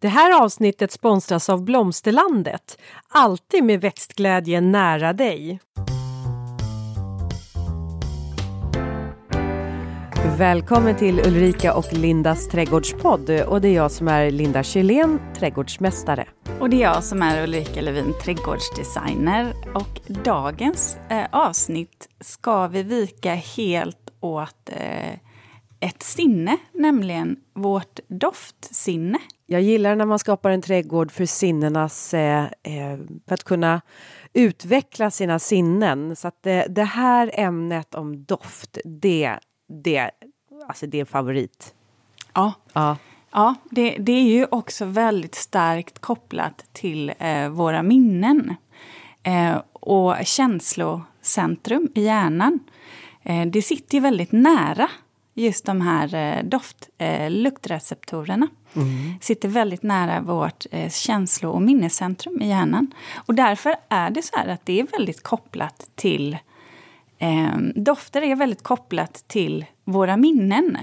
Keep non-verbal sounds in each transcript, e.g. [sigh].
Det här avsnittet sponsras av Blomsterlandet. Alltid med växtglädje nära dig. Välkommen till Ulrika och Lindas trädgårdspodd. Och det är jag som är Linda Kjellén, trädgårdsmästare. Och det är jag som är Ulrika Levin, trädgårdsdesigner. Och dagens eh, avsnitt ska vi vika helt åt eh, ett sinne, nämligen vårt doftsinne. Jag gillar när man skapar en trädgård för sinnenas, eh, eh, för att kunna utveckla sina sinnen. Så att det, det här ämnet om doft, det, det, alltså det är favorit. Ja, Ja. ja det, det är ju också väldigt starkt kopplat till eh, våra minnen eh, och känslocentrum i hjärnan. Eh, det sitter ju väldigt nära just de här eh, doft, eh, luktreceptorerna. Sitter väldigt nära vårt eh, känslo och minnescentrum i hjärnan. Och därför är det så här att det är väldigt kopplat till eh, dofter är väldigt kopplat till våra minnen.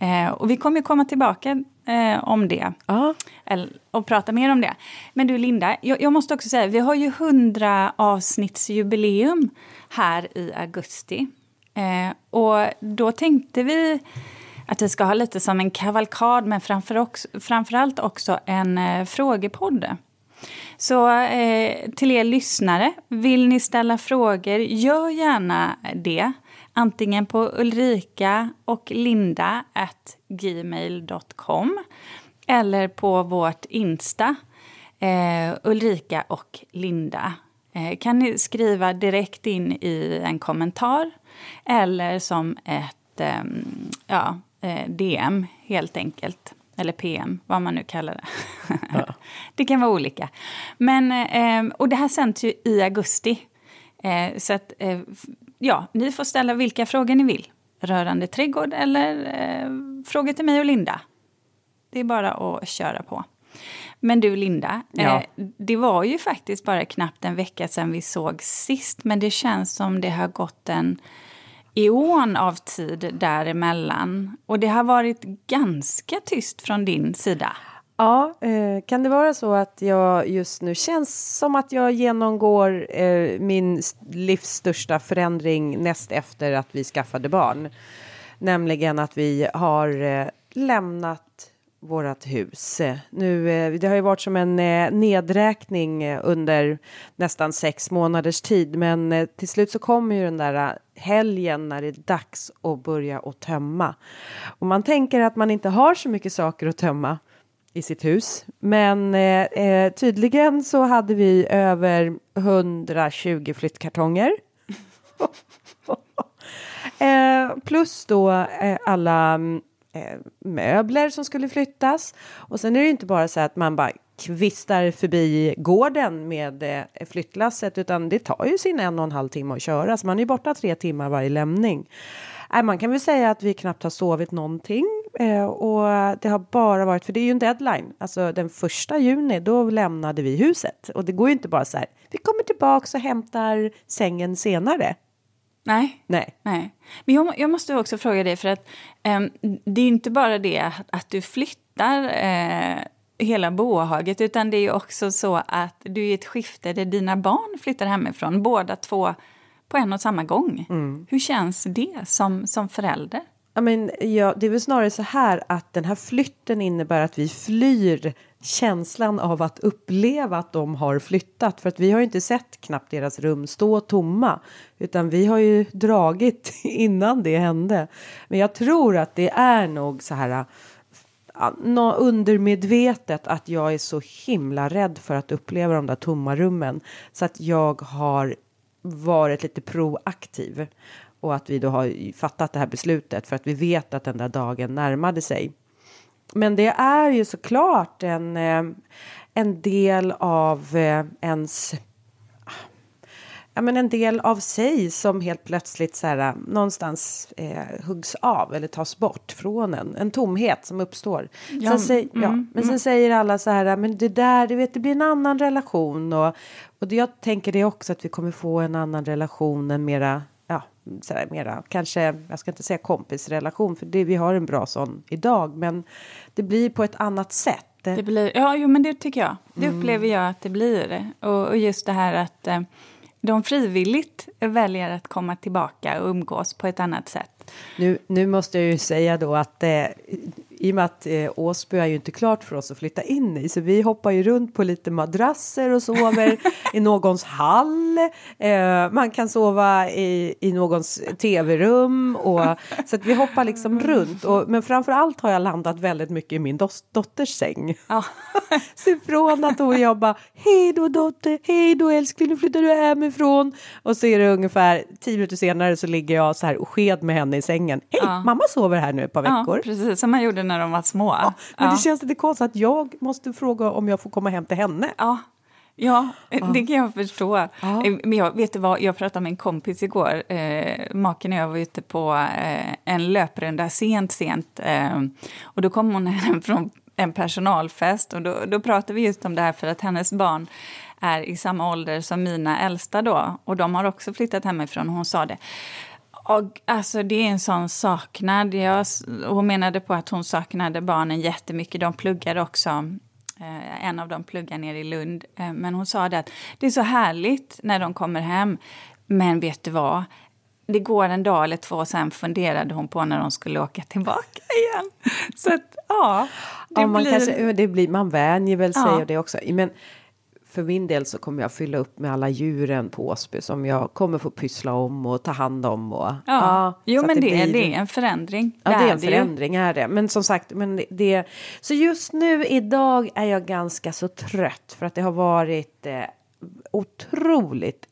Eh, och vi kommer komma tillbaka eh, om det. Ja. Eller, och prata mer om det. Men du Linda, jag, jag måste också säga, vi har ju 100 avsnittsjubileum här i augusti. Eh, och då tänkte vi att vi ska ha lite som en kavalkad, men framför också, framförallt också en eh, frågepodd. Så eh, till er lyssnare, vill ni ställa frågor, gör gärna det. Antingen på ulrika och linda at gmail.com eller på vårt Insta, eh, Ulrika och Linda. Eh, kan ni skriva direkt in i en kommentar eller som ett ehm, ja, eh, DM helt enkelt. Eller PM, vad man nu kallar det. [laughs] det kan vara olika. Men, eh, och det här sänds ju i augusti. Eh, så att, ja, ni får ställa vilka frågor ni vill. Rörande trädgård eller frågor till mig och Linda. Det är bara att köra på. Men du Linda, Ja. eh, det var ju faktiskt bara knappt en vecka sedan vi såg sist. Men det känns som det har gått en eon av tid däremellan. Och det har varit ganska tyst från din sida. Ja, eh, kan det vara så att jag just nu känns som att jag genomgår eh, min livs största förändring näst efter att vi skaffade barn. Nämligen att vi har eh, lämnat vårat hus. Nu, eh, det har ju varit som en eh, nedräkning eh, under nästan sex månaders tid men till slut så kommer ju den där helgen när det är dags att börja att tömma. Och man tänker att man inte har så mycket saker att tömma i sitt hus. Men eh, tydligen så hade vi över 120 flyttkartonger. [laughs] eh, plus då eh, alla mm, Eh, möbler som skulle flyttas. Och sen är det ju inte bara så att man bara kvistar förbi gården med eh, flyttlasset utan det tar ju sin en och en halv timme att köra så man är ju borta tre timmar varje lämning. Äh, man kan väl säga att vi knappt har sovit någonting eh, och det har bara varit, för det är ju en deadline, alltså den första juni då lämnade vi huset och det går ju inte bara så här, vi kommer tillbaks och hämtar sängen senare. Nej, Nej. Nej. Men jag, jag måste också fråga dig, för att ehm, det är inte bara det att, att du flyttar eh, hela bohaget, utan det är också så att du är i ett skifte där dina barn flyttar hemifrån, båda två på en och samma gång. Hur känns det som, som förälder? I mean, ja, det är väl snarare så här att den här flytten innebär att vi flyr känslan av att uppleva att de har flyttat. För att vi har ju inte sett knappt deras rum stå tomma. Utan vi har ju dragit [laughs] innan det hände. Men jag tror att det är nog så här nå- undermedvetet att jag är så himla rädd för att uppleva de där tomma rummen. Så att jag har varit lite proaktiv. Och att vi då har fattat det här beslutet för att vi vet att den där dagen närmade sig. Men det är ju såklart en, eh, en del av eh, ens ja, men en del av sig som helt plötsligt så här, någonstans eh, huggs av eller tas bort från en. En tomhet som uppstår. Ja, sen säg, ja, mm, men sen säger alla så här, men det där, du vet, det blir en annan relation. Och, och jag tänker det också att vi kommer få en annan relation, en mera, ja, så här, mera, kanske, jag ska inte säga kompisrelation, för det, vi har en bra sån idag, men det blir på ett annat sätt. Det blir, ja, jo, men det tycker jag. Det mm. upplever jag att det blir. Och, och just det här att eh, de frivilligt väljer att komma tillbaka och umgås på ett annat sätt. Nu, nu måste jag ju säga då att eh, i och med att eh, Åsby är ju inte klart för oss att flytta in i så vi hoppar ju runt på lite madrasser och sover [laughs] i någons hall. Eh, man kan sova i, i någons tv-rum och så att vi hoppar liksom runt. Och, men framför allt har jag landat väldigt mycket i min dos, dotters säng. Ja. [laughs] så från att hon jag bara hej då dotter, hej då älskling, nu flyttar du hemifrån. Och så är det ungefär tio minuter senare så ligger jag så här och sked med henne i sängen. Hej, ja. mamma sover här nu ett par veckor. Ja, precis som man gjorde när de var små. Ja, men ja. det känns lite konstigt att jag måste fråga om jag får komma hem till henne. Ja, Ja, det kan jag förstå. Eh, men jag, vet du vad, jag pratade med en kompis igår. Eh, maken och jag var ute på eh, en löprunda sent, sent. Eh, och då kom hon [laughs] hem från en personalfest och då, då pratade vi just om det här för att hennes barn är i samma ålder som mina äldsta då. Och de har också flyttat hemifrån. Hon sa det. Och, alltså, det är en sån saknad. Jag, hon menade på att hon saknade barnen jättemycket. De pluggade också. Eh, en av dem pluggar nere i Lund. Eh, men hon sa det att det är så härligt när de kommer hem. Men vet du vad? Det går en dag eller två, sen funderade hon på när de skulle åka tillbaka [laughs] igen. Så att, ja. Det ja, man, blir... Kanske, det blir, man vänjer väl sig ja. och det också. Men för min del så kommer jag fylla upp med alla djuren på Åsby som jag kommer få pyssla om och ta hand om. Och, ja. ja jo, men det, det, blir... det är en förändring. Ja, det är en förändring, är det. Men som sagt, men det, så just nu idag är jag ganska så trött för att det har varit eh, otroligt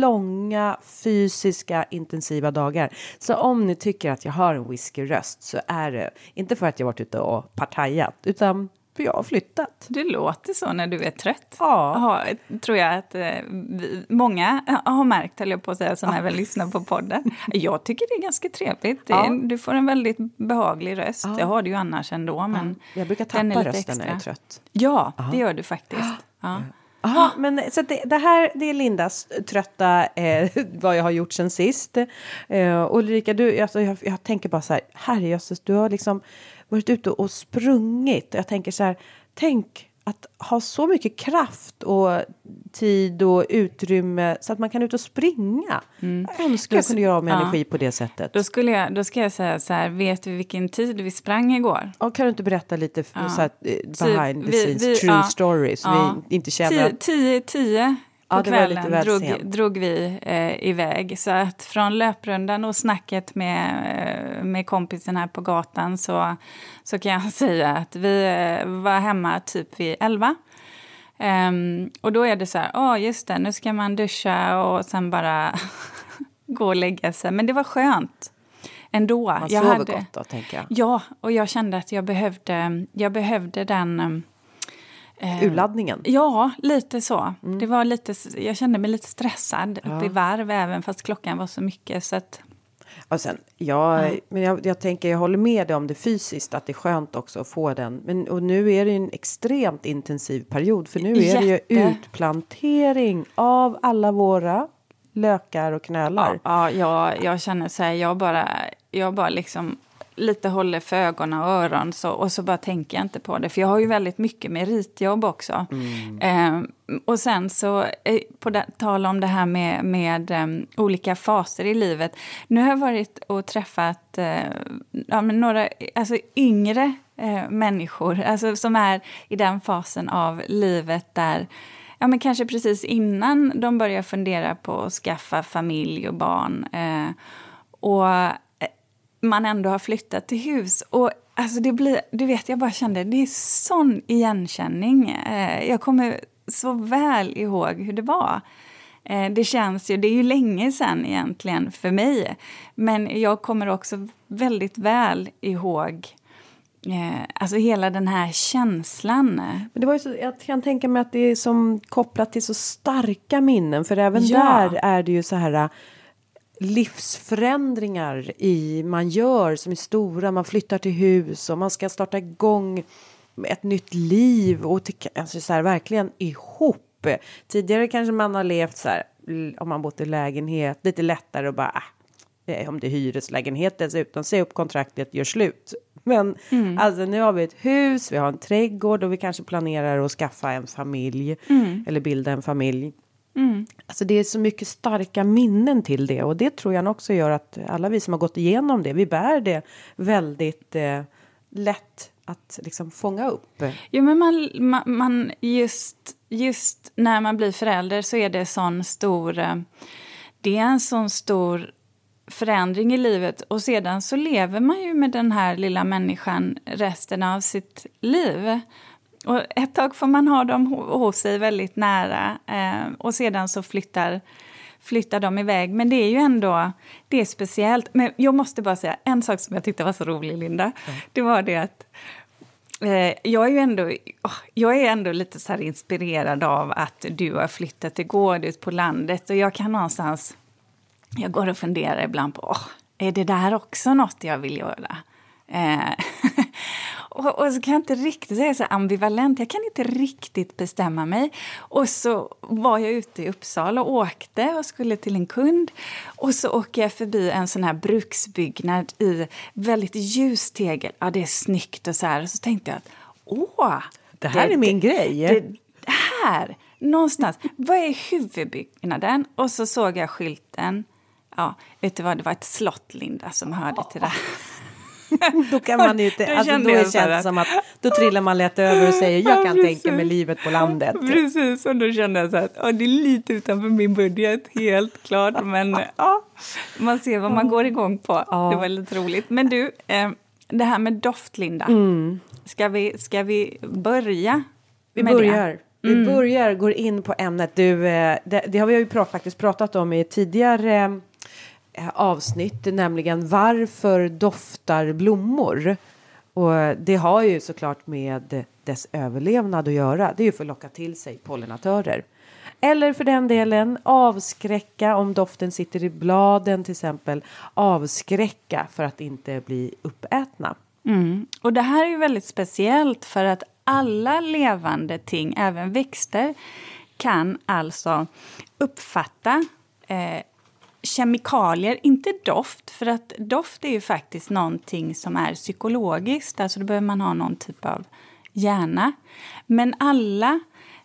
långa fysiska intensiva dagar. Så om ni tycker att jag har en whiskyröst så är det inte för att jag varit ute och partajat utan för jag har flyttat. Du låter så när du är trött. Ja. Aha, tror jag att eh, vi, många [laughs] har märkt, höll jag på att säga, som ja. även lyssnar på podden. Jag tycker det är ganska trevligt. Ja. Är, du får en väldigt behaglig röst. Ja. Jag har det ju annars ändå. Men Jag brukar tappa rösten extra. när jag är trött. Ja, Aha. det gör du faktiskt. [gasps] Ja. Aha, men så det, det, här det är Lindas trötta, eh, [laughs] vad jag har gjort sen sist. Eh, Ulrika, du, alltså, jag, jag tänker bara så här, herrejösses, du har liksom varit ute och sprungit. Jag tänker så här, tänk att ha så mycket kraft och tid och utrymme så att man kan ut och springa. Mm. Jag önskar jag kunde göra av med ja. energi på det sättet. Då, skulle jag, då ska jag säga så här, vet du vilken tid vi sprang igår? Ja, kan du inte berätta lite ja. så här, eh, behind the scenes, vi, true ja, stories, vi inte känner... Tio, tio, tio på ja, kvällen drog, drog, vi eh, iväg. Så att från löprundan och snacket med, eh, med kompisen här på gatan så, så kan jag [laughs] säga att vi eh, var hemma typ vid elva. Um, och då är det så här, ja oh, just det, nu ska man duscha och sen bara [laughs] gå och lägga sig. Men det var skönt ändå. Man sover hade, gott då, tänker jag. Ja, och jag kände att jag behövde, jag behövde den Eh, Urladdningen? Ja, lite så. Mm. Det var lite, jag kände mig lite stressad ja. upp i varv även fast klockan var så mycket. Så att, och sen, ja, ja. men jag, jag, tänker, jag håller med dig om det fysiskt, att det är skönt också att få den. Men och nu är det en extremt intensiv period, för nu är Jätte. det ju utplantering av alla våra lökar och knölar. Ja, ja jag, jag känner så här, jag bara, jag bara liksom lite håller för ögon och öron så, och så bara tänker jag inte på det. För jag har ju väldigt mycket meritjobb också. Mm. Eh, och sen så, eh, på det, tal om det här med, med um, olika faser i livet. Nu har jag varit och träffat uh, ja, några alltså yngre uh, människor alltså, som är i den fasen av livet där ja, men kanske precis innan de börjar fundera på att skaffa familj och barn. Eh, och man ändå har flyttat till hus. Och alltså det blir, du vet, jag bara kände, det är sån igenkänning. Eh, jag kommer så väl ihåg hur det var. Eh, det känns ju, det är ju länge sen egentligen för mig. Men jag kommer också väldigt väl ihåg Eh, alltså hela den här känslan. Men det var så, jag kan tänka mig att det är som kopplat till så starka minnen. För även ja. där är det ju så här livsförändringar i man gör som är stora. Man flyttar till hus och man ska starta igång ett nytt liv och till, alltså så här, verkligen ihop. Tidigare kanske man har levt så här om man bott i lägenhet lite lättare och bara äh, om det är hyreslägenhet dessutom, säg upp kontraktet, gör slut. Men mm. alltså nu har vi ett hus, vi har en trädgård och vi kanske planerar att skaffa en familj mm. eller bilda en familj. Mm. Alltså det är så mycket starka minnen till det och det tror jag också gör att alla vi som har gått igenom det, vi bär det väldigt eh, lätt att liksom fånga upp. Jo, men man, man, man, just, just när man blir förälder så är det sån stor... Eh, det är en sån stor förändring i livet och sedan så lever man ju med den här lilla människan resten av sitt liv. Och ett tag får man ha dem hos sig väldigt nära eh, och sedan så flyttar, flyttar de iväg. Men det är ju ändå det är speciellt. Men jag måste bara säga en sak som jag tyckte var så rolig, Linda. Mm. Det var det att eh, jag är ju ändå, jag är ändå lite så inspirerad av att du har flyttat till gård ut på landet och jag kan någonstans... Jag går och funderar ibland på, oh, är det där också något jag vill göra? Eh, [laughs] och, och, så kan jag inte riktigt säga så ambivalent, jag kan inte riktigt bestämma mig. Och så var jag ute i Uppsala och åkte och skulle till en kund. Och så åker jag förbi en sån här bruksbyggnad i väldigt ljus tegel. Ja, det är snyggt och så här. Och så tänkte jag att åh! Det här det, är min det, grej. Det, här, någonstans. Vad är huvudbyggnaden? Och så såg jag skylten. Ja, vet du vad, det var ett slott, Linda, som hörde till det. [laughs] då kan man ju inte, alltså då känns det som att då trillar man lätt över och säger jag kan ja, tänka mig livet på landet. Precis, och då kände jag så att ja, det är lite utanför min budget, helt klart, men ja, man ser vad man går igång på. Ja. Det var lite roligt. Men du, eh, det här med doft, Linda, mm. ska, vi, ska vi börja vi börjar. Det? Vi mm. börjar, går in på ämnet. Du, eh, det, det har vi ju prat, faktiskt pratat om i tidigare Eh, avsnitt, nämligen varför doftar blommor? Och det har ju såklart med dess överlevnad att göra. Det är ju för att locka till sig pollinatörer. Eller för den delen avskräcka om doften sitter i bladen till exempel. Avskräcka för att inte bli uppätna. Mm. Och det här är ju väldigt speciellt för att alla levande ting, även växter, kan alltså uppfatta eh, kemikalier, inte doft, för att doft är ju faktiskt någonting som är psykologiskt, alltså då behöver man ha någon typ av hjärna. Men alla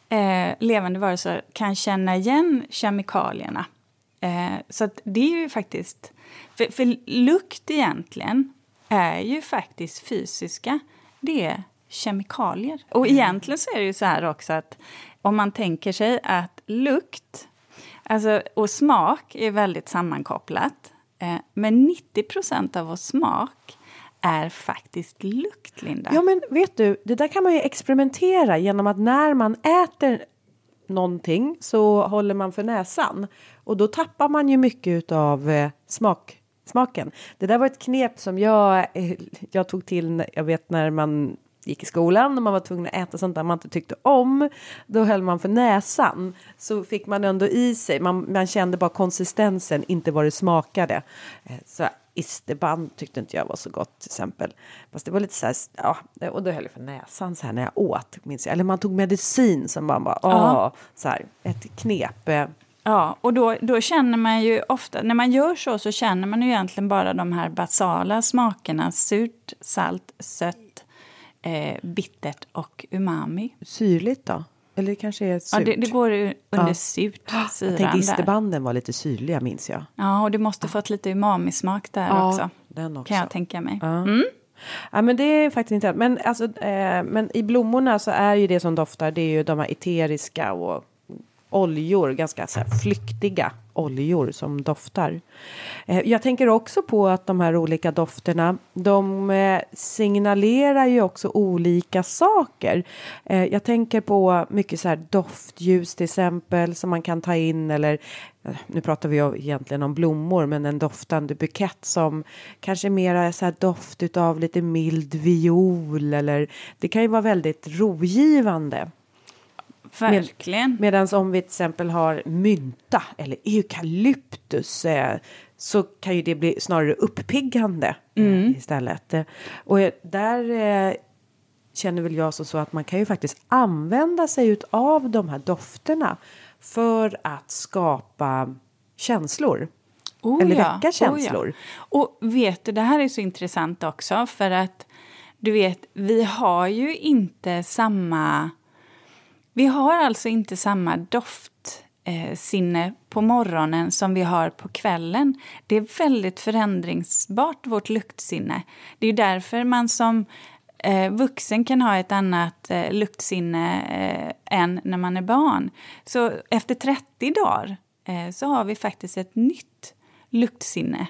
eh, levande varelser kan känna igen kemikalierna. Eh, så att det är ju faktiskt... För, för lukt egentligen är ju faktiskt fysiska. Det är kemikalier. Och mm. egentligen så är det ju så här också att om man tänker sig att lukt Alltså, och smak är väldigt sammankopplat. Eh, men 90% av vår smak är faktiskt lukt, Linda. Ja, men vet du, det där kan man ju experimentera genom att när man äter någonting så håller man för näsan och då tappar man ju mycket av eh, smak, smaken. Det där var ett knep som jag, eh, jag tog till, jag vet när man gick i skolan och man var tvungen att äta sånt där man inte tyckte om. Då höll man för näsan. Så fick man ändå i sig, man, man kände bara konsistensen, inte vad det smakade. Eh, så isterband tyckte inte jag var så gott till exempel. Fast det var lite så här, ja, och då höll jag för näsan så här när jag åt, minns jag. Eller man tog medicin som man bara, åh, så här, ett knep. Eh. Ja, och då, då känner man ju ofta, när man gör så så känner man ju egentligen bara de här basala smakerna, surt, salt, sött, eh, bittert och umami. Syrligt då? Eller det kanske är surt? Ja, det, det går under ja. surt, syran Jag tänkte isterbanden var lite syrliga, minns jag. Ja, och det måste fått lite umamismak där ja, också. Den också. Kan jag tänka mig. Ja. Mm. Ja, men det är faktiskt inte men, alltså, eh, men i blommorna så är ju det som doftar, det är ju de här eteriska och oljor, ganska så här, flyktiga oljor som doftar. Eh, jag tänker också på att de här olika dofterna, de eh, signalerar ju också olika saker. Eh, jag tänker på mycket så här doftljus till exempel som man kan ta in eller nu pratar vi egentligen om blommor, men en doftande bukett som kanske mera så här doft av lite mild viol eller det kan ju vara väldigt rogivande. Verkligen. Med, Medan om vi till exempel har mynta eller eukalyptus eh, så kan ju det bli snarare uppiggande eh, mm. istället. Och där eh, känner väl jag så, så att man kan ju faktiskt använda sig av de här dofterna för att skapa känslor. Oh eller ja, väcka känslor. Oh ja. Och vet du, det här är så intressant också för att du vet, vi har ju inte samma... Vi har alltså inte samma doftsinne eh, på morgonen som vi har på kvällen. Det är väldigt förändringsbart, vårt luktsinne. Det är därför man som eh, vuxen kan ha ett annat eh, luktsinne eh, än när man är barn. Så efter 30 dagar eh, så har vi faktiskt ett nytt luktsinne.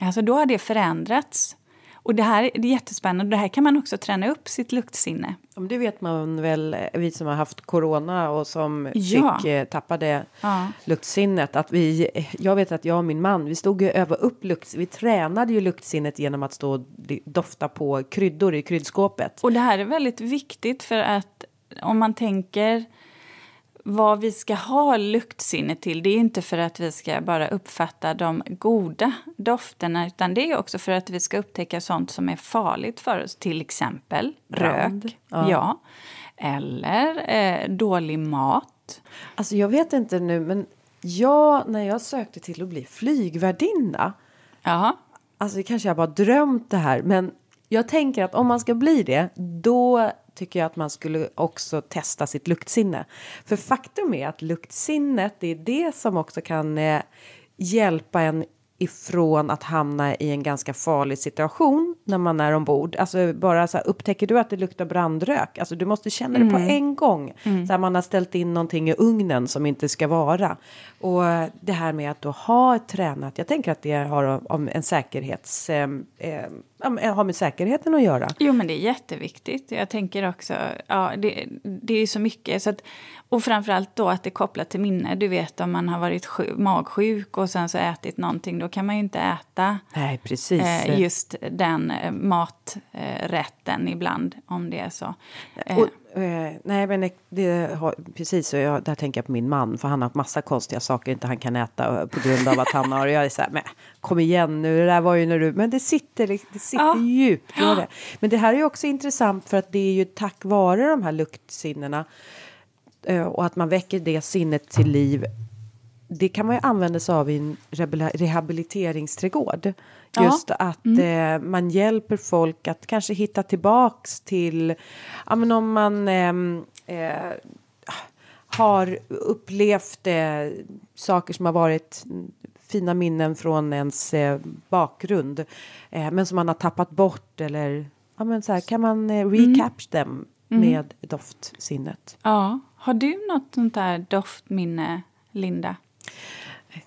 Alltså då har det förändrats. Och det här det är jättespännande. Det här kan man också träna upp sitt luktsinne. Det vet man väl, vi som har haft corona och som ja. fick eh, tappade ja. luktsinnet. Att vi, jag vet att jag och min man, vi stod och övade upp lukt, vi tränade ju luktsinnet genom att stå och dofta på kryddor i kryddskåpet. Och det här är väldigt viktigt för att om man tänker vad vi ska ha luktsinne till, det är inte för att vi ska bara uppfatta de goda dofterna, utan det är också för att vi ska upptäcka sånt som är farligt för oss, till exempel Brand. rök, ja. ja. eller eh, dålig mat. Alltså jag vet inte nu, men jag, när jag sökte till att bli flygvärdinna, Jaha. alltså kanske jag bara drömt det här, men jag tänker att om man ska bli det, då tycker jag att man skulle också testa sitt luktsinne. För faktum är att luktsinnet, det är det som också kan eh, hjälpa en ifrån att hamna i en ganska farlig situation när man är ombord. Alltså bara så här, upptäcker du att det luktar brandrök, alltså du måste känna det på mm. en gång. Mm. Så här, man har ställt in någonting i ugnen som inte ska vara. Och det här med att då ha tränat, jag tänker att det har om en säkerhets, eh, eh, har med säkerheten att göra. Jo men det är jätteviktigt. Jag tänker också, ja det, det är så mycket. Så att, och framförallt då att det är kopplat till minne. Du vet om man har varit sjuk, magsjuk och sen så ätit någonting, då kan man ju inte äta Nej, precis. Eh, just den eh, maträtten ibland om det är så. Eh. Och, eh, nej, men det har, precis, och jag, där tänker jag på min man, för han har massa konstiga saker inte han kan äta eh, på grund av att han har, jag är så här, men kom igen nu, det där var ju när du, men det sitter, det sitter ja. djupt. Det. Men det här är också intressant för att det är ju tack vare de här luktsinnena Eh, och att man väcker det sinnet till liv. Det kan man ju använda sig av i en rehabiliteringsträdgård. Just ja. att mm. eh, man hjälper folk att kanske hitta tillbaks till, ja men om man ehm, eh, har upplevt eh, saker som har varit fina minnen från ens eh, bakgrund eh, men som man har tappat bort eller ja, men så här, kan man eh, recapture mm. dem mm. med doftsinnet. Ja, har du något sånt där doftminne, Linda?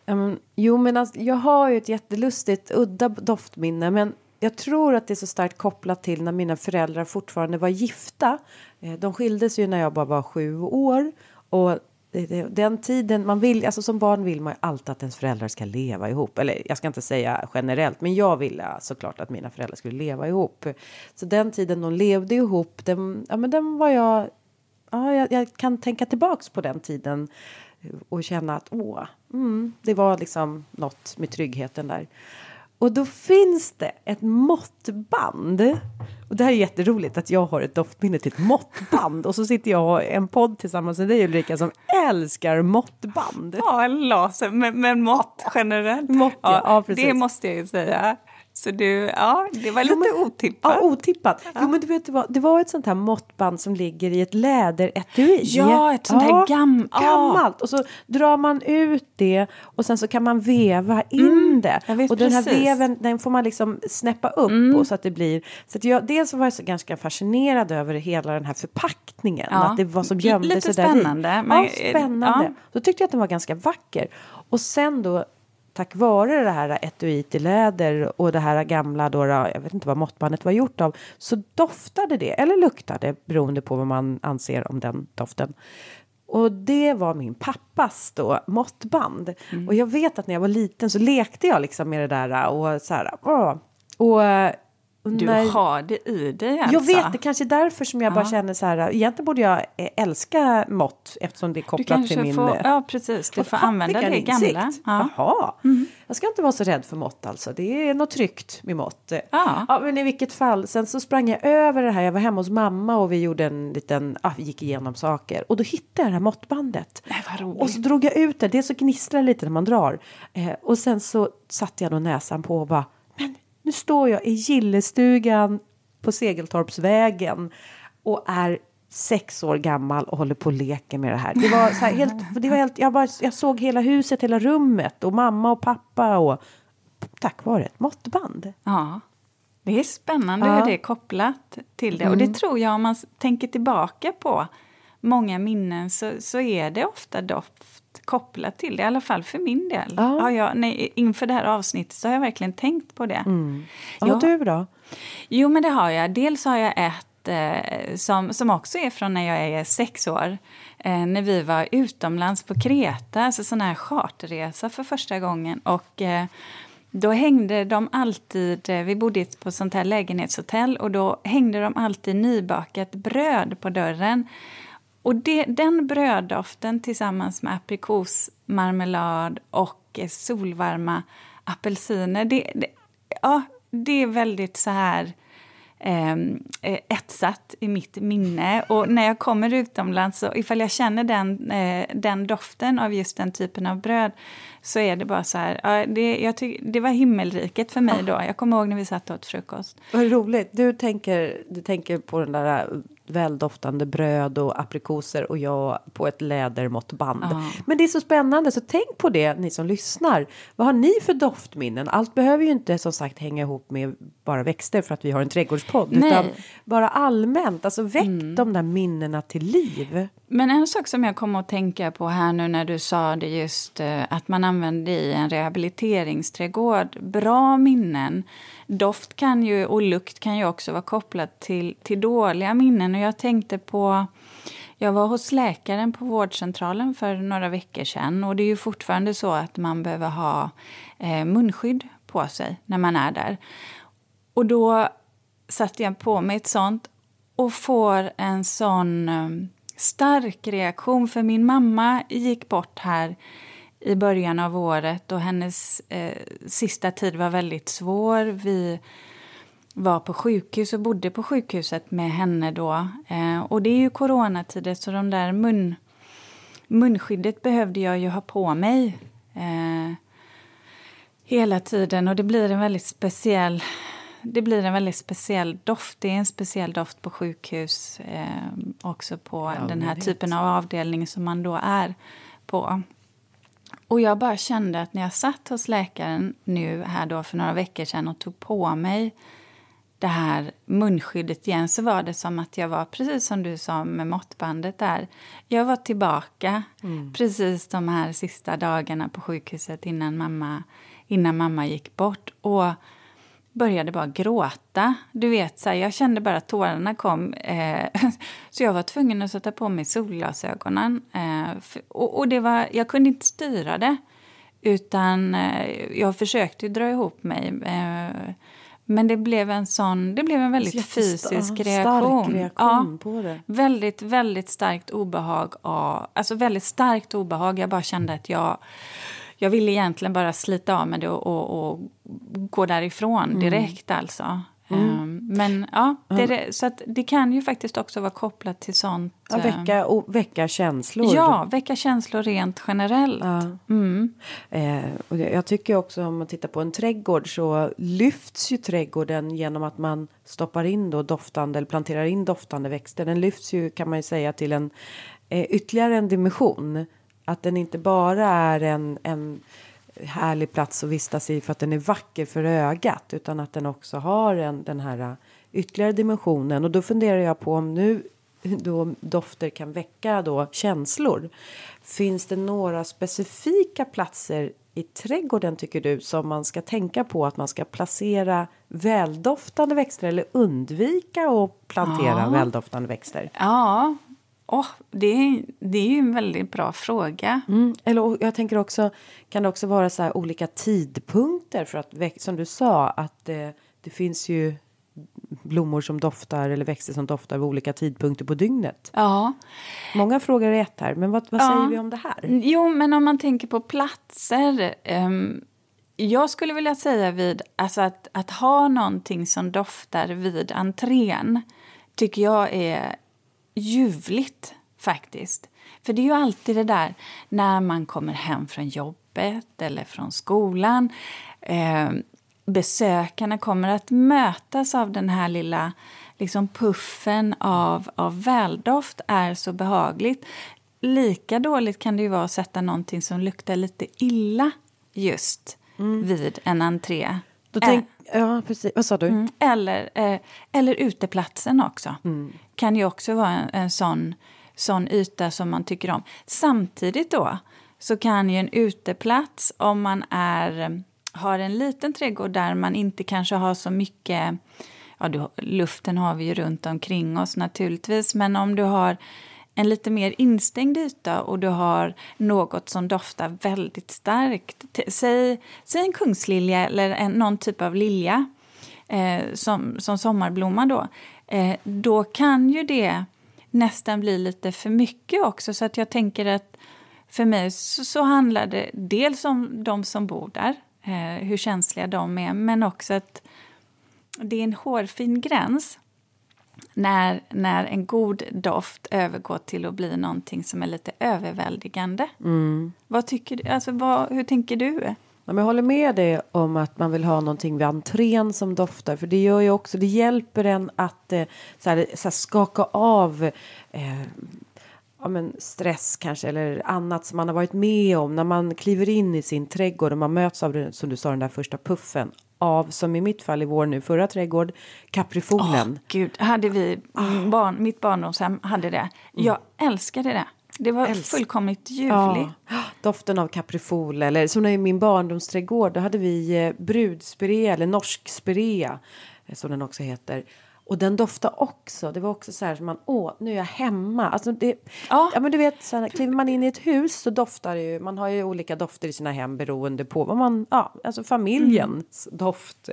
Um, jo, men alltså, jag har ju ett jättelustigt, udda doftminne. Men jag tror att det är så starkt kopplat till när mina föräldrar fortfarande var gifta. Eh, de skildes ju när jag bara var sju år. Och eh, den tiden, man vill, alltså som barn vill man ju alltid att ens föräldrar ska leva ihop. Eller jag ska inte säga generellt, men jag ville såklart att mina föräldrar skulle leva ihop. Så den tiden de levde ihop, den, ja men den var jag ja, jag, jag, kan tänka tillbaks på den tiden och känna att åh, mm, det var liksom något med tryggheten där. Och då finns det ett måttband. Och det här är jätteroligt att jag har ett doftminne till ett måttband. Och så sitter jag och en podd tillsammans med dig Ulrika som älskar måttband. Ja, en laser, men, men mått generellt. Mått, ja, ja, precis. Det måste jag ju säga. Så du, ja, det var lite jo, men, otippat. Ja, otippat. Ja. Jo, men du vet, det var, det var ett sånt här måttband som ligger i ett läderetui. Ja, ett sånt här gam gammalt. Och så drar man ut det och sen så kan man veva in mm, det. och den här veven, den får man liksom snäppa upp mm. och så att det blir. Så att jag, dels var jag så ganska fascinerad över hela den här förpackningen. Ja. Att det var som gömde lite sig spännande, där i. Men, ja, spännande. Ja. Så tyckte jag att den var ganska vacker. Och sen då tack vare det här etuiet i läder och det här gamla då, jag vet inte vad måttbandet var gjort av, så doftade det eller luktade beroende på vad man anser om den doften. Och det var min pappas då måttband. Mm. Och jag vet att när jag var liten så lekte jag liksom med det där och så här. Åh. Och Du när- har det i dig alltså. Jag vet, det kanske är därför som jag bara Ja. känner så här. Egentligen borde jag eh, älska mått eftersom det är Du kopplat till min... får, eh, ja precis, du och får använda det gamla. insikt. Ja. Mm. Jaha, jag ska inte vara så rädd för mått alltså. Det är något tryggt med mått. Ja. ja, men i vilket fall. Sen så sprang jag över det här. Jag var hemma hos mamma och vi gjorde en liten, ja, vi gick igenom saker. Och då hittade jag det här måttbandet. Nej, vad roligt. Och så drog jag ut det. Det är så gnistrar lite när man drar. Eh, och sen så satte jag då näsan på och bara, nu står jag i gillestugan på Segeltorpsvägen och är sex år gammal och håller på och leker med det här. Det var så här helt, [laughs] det var helt jag, bara, jag såg hela huset, hela rummet och mamma och pappa och tack vare ett måttband. Ja. Det är spännande Ja. Mm. hur det är kopplat till det. Och det tror jag om man tänker tillbaka på många minnen så, så är det ofta doft kopplat till det. I alla fall för min del. Ja. Har jag, nej, inför det här avsnittet så har jag verkligen tänkt på det. Ja, Ja. du då? Jo, men det har jag. Dels har jag ett eh, som, som också är från när jag är sex år. Eh, när vi var utomlands på Kreta, alltså sån här charterresa för första gången. Och eh, då hängde de alltid, eh, vi bodde på sånt här lägenhetshotell och då hängde de alltid nybakat bröd på dörren. Och det, den bröddoften tillsammans med aprikosmarmelad och eh, solvarma apelsiner, det, det, ja, det är väldigt så här ehm, eh, etsat i mitt minne. Och när jag kommer utomlands, så ifall jag känner den, eh, den doften av just den typen av bröd så är det bara så här, ja, det, jag tyck, det var himmelriket för mig då. Jag kommer ihåg när vi satt och åt frukost. Vad roligt. Du tänker, du tänker på den där väldoftande bröd och aprikoser och jag på ett lädermåttband. Ja. Men det är så spännande, så tänk på det ni som lyssnar. Vad har ni för doftminnen? Allt behöver ju inte som sagt hänga ihop med bara växter för att vi har en trädgårdspodd. Nej. Utan bara allmänt, alltså väck de där minnena till liv. Men en sak som jag kom att tänka på här nu när du sa det just eh, att man använder i en rehabiliteringsträdgård. Bra minnen. Doft kan ju, och lukt kan ju också vara kopplat till, till dåliga minnen. Och jag tänkte på jag var hos läkaren på vårdcentralen för några veckor sedan och det är ju fortfarande så att man behöver ha eh, munskydd på sig när man är där. Och då satte jag på mig ett sånt och får en sån eh, stark reaktion. För min mamma gick bort här i början av året och hennes eh, sista tid var väldigt svår. Vi var på sjukhus och bodde på sjukhuset med henne då. Eh, och det är ju coronatider så de där mun, munskyddet behövde jag ju ha på mig. Eh, hela tiden och det blir en väldigt speciell det blir en väldigt speciell doft. Det är en speciell doft på sjukhus eh, också på den här typen av avdelning som man då är på. Och jag bara kände att när jag satt hos läkaren nu här då för några veckor sedan och tog på mig det här munskyddet igen så var det som att jag var, precis som du sa med måttbandet där, jag var tillbaka precis de här sista dagarna på sjukhuset innan mamma, innan mamma gick bort. Och började bara gråta. Du vet, så här, jag kände bara att tårarna kom. Eh, [laughs] så jag var tvungen att sätta på mig solglasögonen. Eh, f- och och det var, jag kunde inte styra det. Utan eh, jag försökte dra ihop mig. Eh, men det blev en sån, det blev en väldigt fysisk ja, reaktion. Stark reaktion på det. Väldigt, väldigt starkt obehag. Av, alltså väldigt starkt obehag. Jag bara kände att jag, jag ville egentligen bara slita av med det och, och, och gå därifrån Mm. direkt alltså. Ehm, men ja, det, så det kan ju faktiskt också vara kopplat till sånt. Ja, eh, väcka, och väcka känslor. Ja, väcka känslor rent generellt. Mm. Eh, och jag tycker också om man tittar på en trädgård så lyfts ju trädgården genom att man stoppar in då doftande eller planterar in doftande växter. Den lyfts ju kan man ju säga till en eh, ytterligare en dimension. Att den inte bara är en, en härlig plats att vistas i för att den är vacker för ögat utan att den också har en, den här ytterligare dimensionen. Och då funderar jag på om nu då dofter kan väcka då känslor. Finns det några specifika platser i trädgården tycker du som man ska tänka på att man ska placera väldoftande växter eller undvika att plantera Ja. väldoftande växter? Ja, Åh, det, är, det är ju en väldigt bra fråga. Mm. Eller jag tänker också kan det också vara så här olika tidpunkter för att som du sa att eh, det finns ju blommor som doftar eller växter som doftar vid olika tidpunkter på dygnet. Ja. Många frågor är ett här, men vad, vad Ja. säger vi om det här? Jo, men om man tänker på platser. ehm, jag skulle vilja säga vid, alltså att, att ha någonting som doftar vid entrén tycker jag är ljuvligt faktiskt. För det är ju alltid det där när man kommer hem från jobbet eller från skolan. Eh, besökarna kommer att mötas av den här lilla liksom puffen av, av väldoft är så behagligt. Lika dåligt kan det ju vara att sätta någonting som luktar lite illa just vid en entré. Då Eh, tänk, ja, precis. Vad sa du? Mm. Eller, eh, eller uteplatsen också. Mm. Kan ju också vara en, en sån, sån yta som man tycker om. Samtidigt då så kan ju en uteplats om man är, har en liten trädgård där man inte kanske har så mycket... Ja, du, luften har vi ju runt omkring oss naturligtvis, men om du har en lite mer instängd yta och du har något som doftar väldigt starkt. Säg, säg en kungslilja eller en, någon typ av lilja eh, som, som sommarblomma då. Eh, då kan ju det nästan bli lite för mycket också. Så att jag tänker att för mig så, så handlar det dels om de som bor där, eh, hur känsliga de är, men också att det är en hårfin gräns när, när en god doft övergår till att bli någonting som är lite överväldigande. Vad tycker du? Alltså, vad, hur tänker du? Jag håller med dig om att man vill ha någonting vid entrén som doftar. För det gör ju också, det hjälper en att eh, så här, så här, skaka av eh, ja, men stress kanske eller annat som man har varit med om. När man kliver in i sin trädgård och man möts av som du sa den där första puffen. Av, som i mitt fall i vår nu förra trädgård, kaprifolen. Gud, hade vi, mm, barn, mitt barndomshem hade det. Jag älskade det. Det var Älsk- fullkomligt ljuvligt. Ja, [gasps] doften av kaprifol eller som i min barndomsträdgård då hade vi eh, brudspirea eller norsk spirea eh, som den också heter. Och den doftade också. Det var också så här som man, åh, nu är jag hemma. Alltså det, Ja. ja. men du vet, så här, kliver man in i ett hus så doftar det ju, man har ju olika dofter i sina hem beroende på vad man, ja, alltså familjens doft.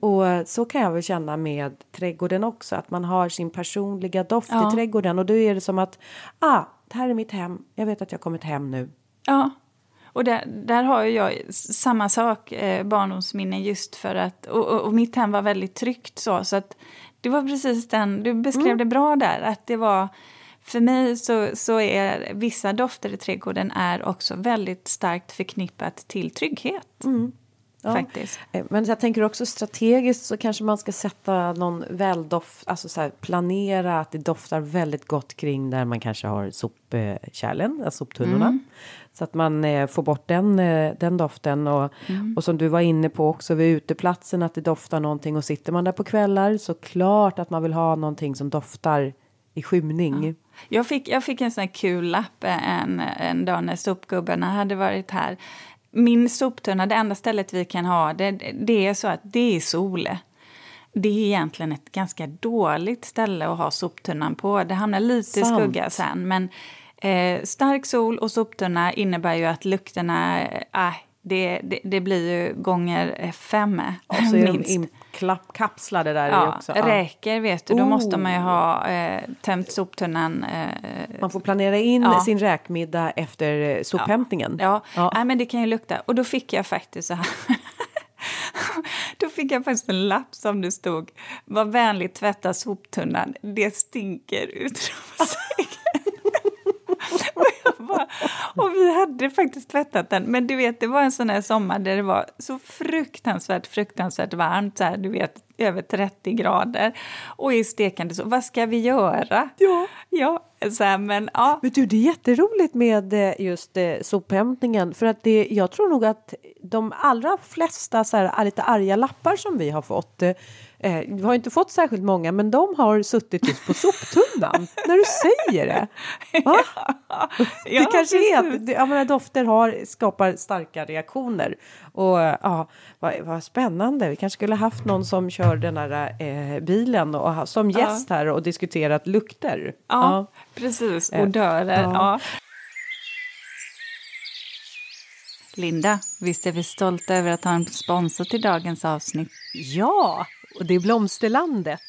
Och eh, så kan jag väl känna med trädgården också, att man har sin personliga doft Ja. i trädgården och då är det som att, ah, det här är mitt hem, jag vet att jag har kommit hem nu. Ja. Och där, där har ju jag samma sak, eh, barndomsminnen, just för att... Och, och, och mitt hem var väldigt tryggt så, så att det var precis den... Du beskrev det bra där, att det var... För mig så, så är vissa dofter i trädgården är också väldigt starkt förknippat till trygghet. Ja. Faktiskt. Eh, Men jag tänker också strategiskt så kanske man ska sätta någon väldoft, alltså så här, planera att det doftar väldigt gott kring där man kanske har sopkärlen, alltså soptunnorna. Så att man eh, får bort den, eh, den doften och, och som du var inne på också vid uteplatsen att det doftar någonting och sitter man där på kvällar så klart att man vill ha någonting som doftar i skymning. Jag fick, jag fick en sån här kul lapp en, en dag när sopgubbarna hade varit här. Min soptunna, det enda stället vi kan ha, det, det är så att det är Sole. Det är egentligen ett ganska dåligt ställe att ha soptunnan på. Det hamnar lite Sant. skugga sen. Men eh, stark sol och soptunna innebär ju att lukterna, äh, det, det, det blir ju gånger eh, fem Och så är de inkapslade där i Ja, också. Ja. räker vet du, då måste Oh. man ju ha eh, tömt soptunnan eh, Man får planera in Ja. sin räkmiddag efter eh, sophämtningen. Ja, Ja. Nej, men det kan ju lukta. Och då fick jag faktiskt så här. [laughs] då fick jag faktiskt en lapp som det stod Var vänlig tvätta soptunnan, det stinker utropstecken. Och, bara, och vi hade faktiskt tvättat den, men du vet det var en sån här sommar där det var så fruktansvärt, fruktansvärt varmt, så här, du vet över 30 grader och i stekande så, vad ska vi göra? Ja. Ja, så här, men ja. Men du, det är jätteroligt med eh, just eh, sophämtningen för att det, jag tror nog att de allra flesta så här, lite arga lappar som vi har fått eh, eh, vi har inte fått särskilt många men de har suttit just på soptunnan [laughs] när du säger det. Va? det Ja, kanske är precis. att det- jag menar, dofter har, skapar starka reaktioner. Och eh, ja, vad, vad spännande. Vi kanske skulle haft någon som kör den här eh, bilen och som gäst här och diskuterat lukter. Ja, precis. Eh, Odörer. ja. Ja. Linda, visst är vi stolta över att ha en sponsor till dagens avsnitt? Ja, och det är Blomsterlandet.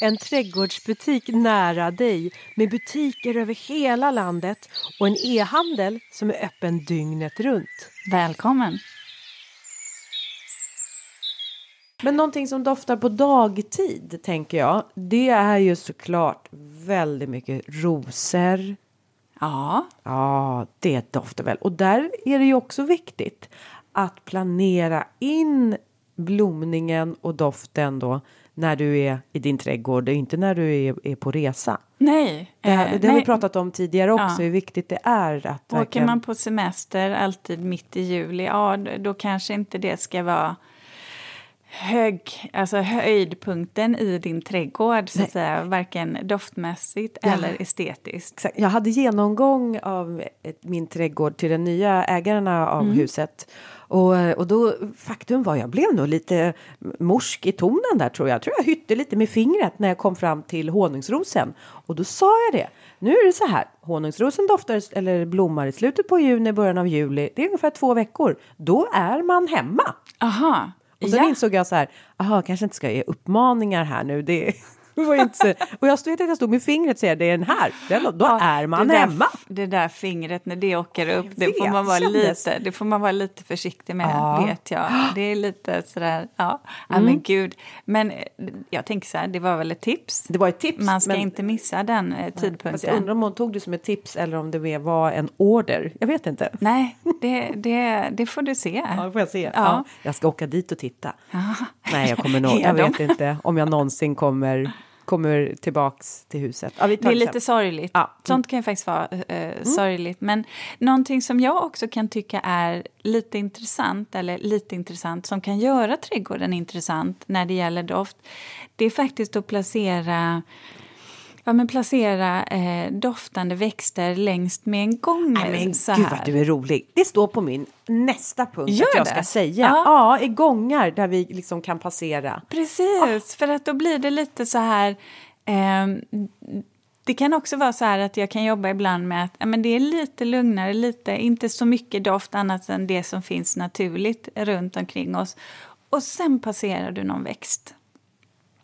En trädgårdsbutik nära dig med butiker över hela landet och en e-handel som är öppen dygnet runt. Välkommen! Men någonting som doftar på dagtid tänker jag, det är ju såklart väldigt mycket rosor. Ja. Ja, det doftar väl. Och där är det ju också viktigt att planera in blomningen och doften då när du är i din trädgård inte när du är, är på resa. Nej. Det, här, eh, det har vi pratat om tidigare också, Ja. hur viktigt det är att Åker verkligen... man på semester alltid mitt i juli, ja då kanske inte det ska vara hög, alltså höjdpunkten i din trädgård, så att säga, varken doftmässigt Ja. eller estetiskt. Exakt. Jag hade genomgång av min trädgård till den nya ägarna av Mm. huset. Och, och då, faktum var jag blev nog lite morsk i tonen där tror jag. Jag tror jag hytte lite med fingret när jag kom fram till honungsrosen. Och då sa jag det. Nu är det så här. Honungsrosen doftar eller blommar i slutet på juni, början av juli. Det är ungefär två veckor. Då är man hemma. Aha. Och sen ja. insåg jag så här, aha, kanske inte ska ge uppmaningar här nu. Det [laughs] var ju inte. Och jag stod, jag stod med fingret och säger, det är den här. Den, då Ja, är man det där, hemma. Det där fingret när det åker upp, det får, man vara kändes- lite, det får man vara lite försiktig med, Ja. vet jag. [gasps] Det är lite sådär, ja, Mm. men gud. Men eh, jag tänker så här, det var väl ett tips. Det var ett tips. Man ska men- inte missa den eh, Fast jag tidpunkten. undrar om hon tog det som ett tips eller om det var en order. Jag vet inte. Nej, det, det, det får du se. [laughs] Ja, det får jag se. Ja. Ja. jag ska åka dit och titta. Ja. Nej, jag kommer nog. [laughs] Jag vet inte om jag någonsin kommer, kommer tillbaks till huset. Ja, Det är lite sorgligt. Ja. Mm. Sånt kan ju faktiskt vara eh, sorgligt. Men någonting som jag också kan tycka är lite intressant, eller lite intressant, som kan göra trädgården intressant när det gäller doft, det är faktiskt att placera Ja, men placera eh, doftande växter längst med en gång. Nej, men så gud vad du är rolig. Det står på min nästa punkt Gör att jag det? ska säga. Ja. Ja. i gångar där vi liksom kan passera. Precis, för att då blir det lite så här... ehm, det kan också vara så här att jag kan jobba ibland med att ja, men det är lite lugnare, lite, inte så mycket doft annat än det som finns naturligt runt omkring oss. Och sen passerar du någon växt.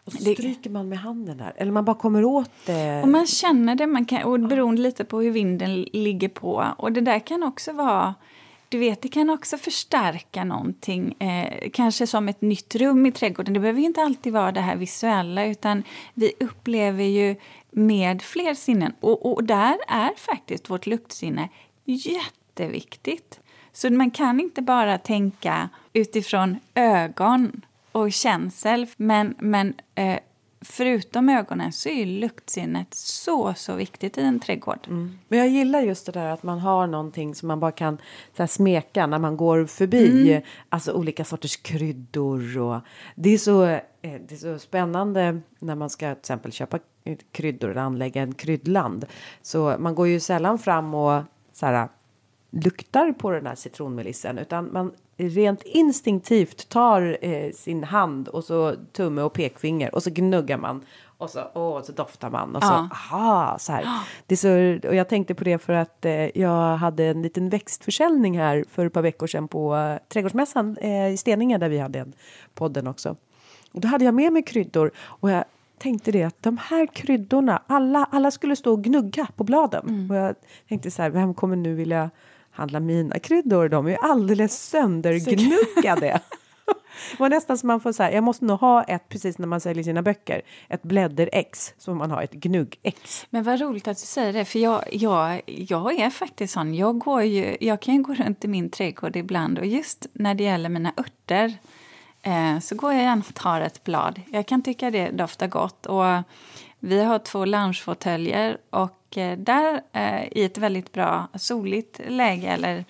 Och så stryker man med handen där. Eller man bara kommer åt det. Och man känner det, man kan, och beroende lite på hur vinden ligger på. Och det där kan också vara... Du vet, det kan också förstärka någonting, eh, kanske som ett nytt rum i trädgården. Det behöver inte alltid vara det här visuella, utan vi upplever ju med fler sinnen. Och, och där är faktiskt vårt luktsinne jätteviktigt. Så man kan inte bara tänka utifrån ögon och känsel, men, men eh, förutom ögonen så är luktsinnet så, så viktigt i en trädgård. Men jag gillar just det där att man har någonting som man bara kan så här, smeka när man går förbi. Alltså olika sorters kryddor och det är så, eh, det är så spännande när man ska till exempel köpa kryddor eller anlägga en kryddland. Så man går ju sällan fram och så här, luktar på den här citronmelissen utan man rent instinktivt tar eh, sin hand och så tumme och pekfinger och så gnuggar man och så, åh, så doftar man och så Ja. aha, så här. [gasps] Det så, och jag tänkte på det för att eh, jag hade en liten växtförsäljning här för ett par veckor sedan på eh, Trädgårdsmässan eh, i Steninge där vi hade en podden också. Och då hade jag med mig kryddor och jag tänkte det att de här kryddorna, alla, alla skulle stå och gnugga på bladen. Och jag tänkte så här, vem kommer nu vilja handla mina kryddor? De är ju alldeles söndergnuggade. [laughs] Det var nästan som man får säga, jag måste nog ha ett, precis när man säljer sina böcker, ett blädderex, så man har ett gnuggex. Men vad roligt att du säger det, för jag, jag, jag är faktiskt sån. Jag, går ju, jag kan ju gå runt i min trädgård ibland och just när det gäller mina örter eh, så går jag gärna och tar ett blad. Jag kan tycka det doftar gott. Och vi har två loungefåtöljer och och eh, där eh, i ett väldigt bra soligt läge eller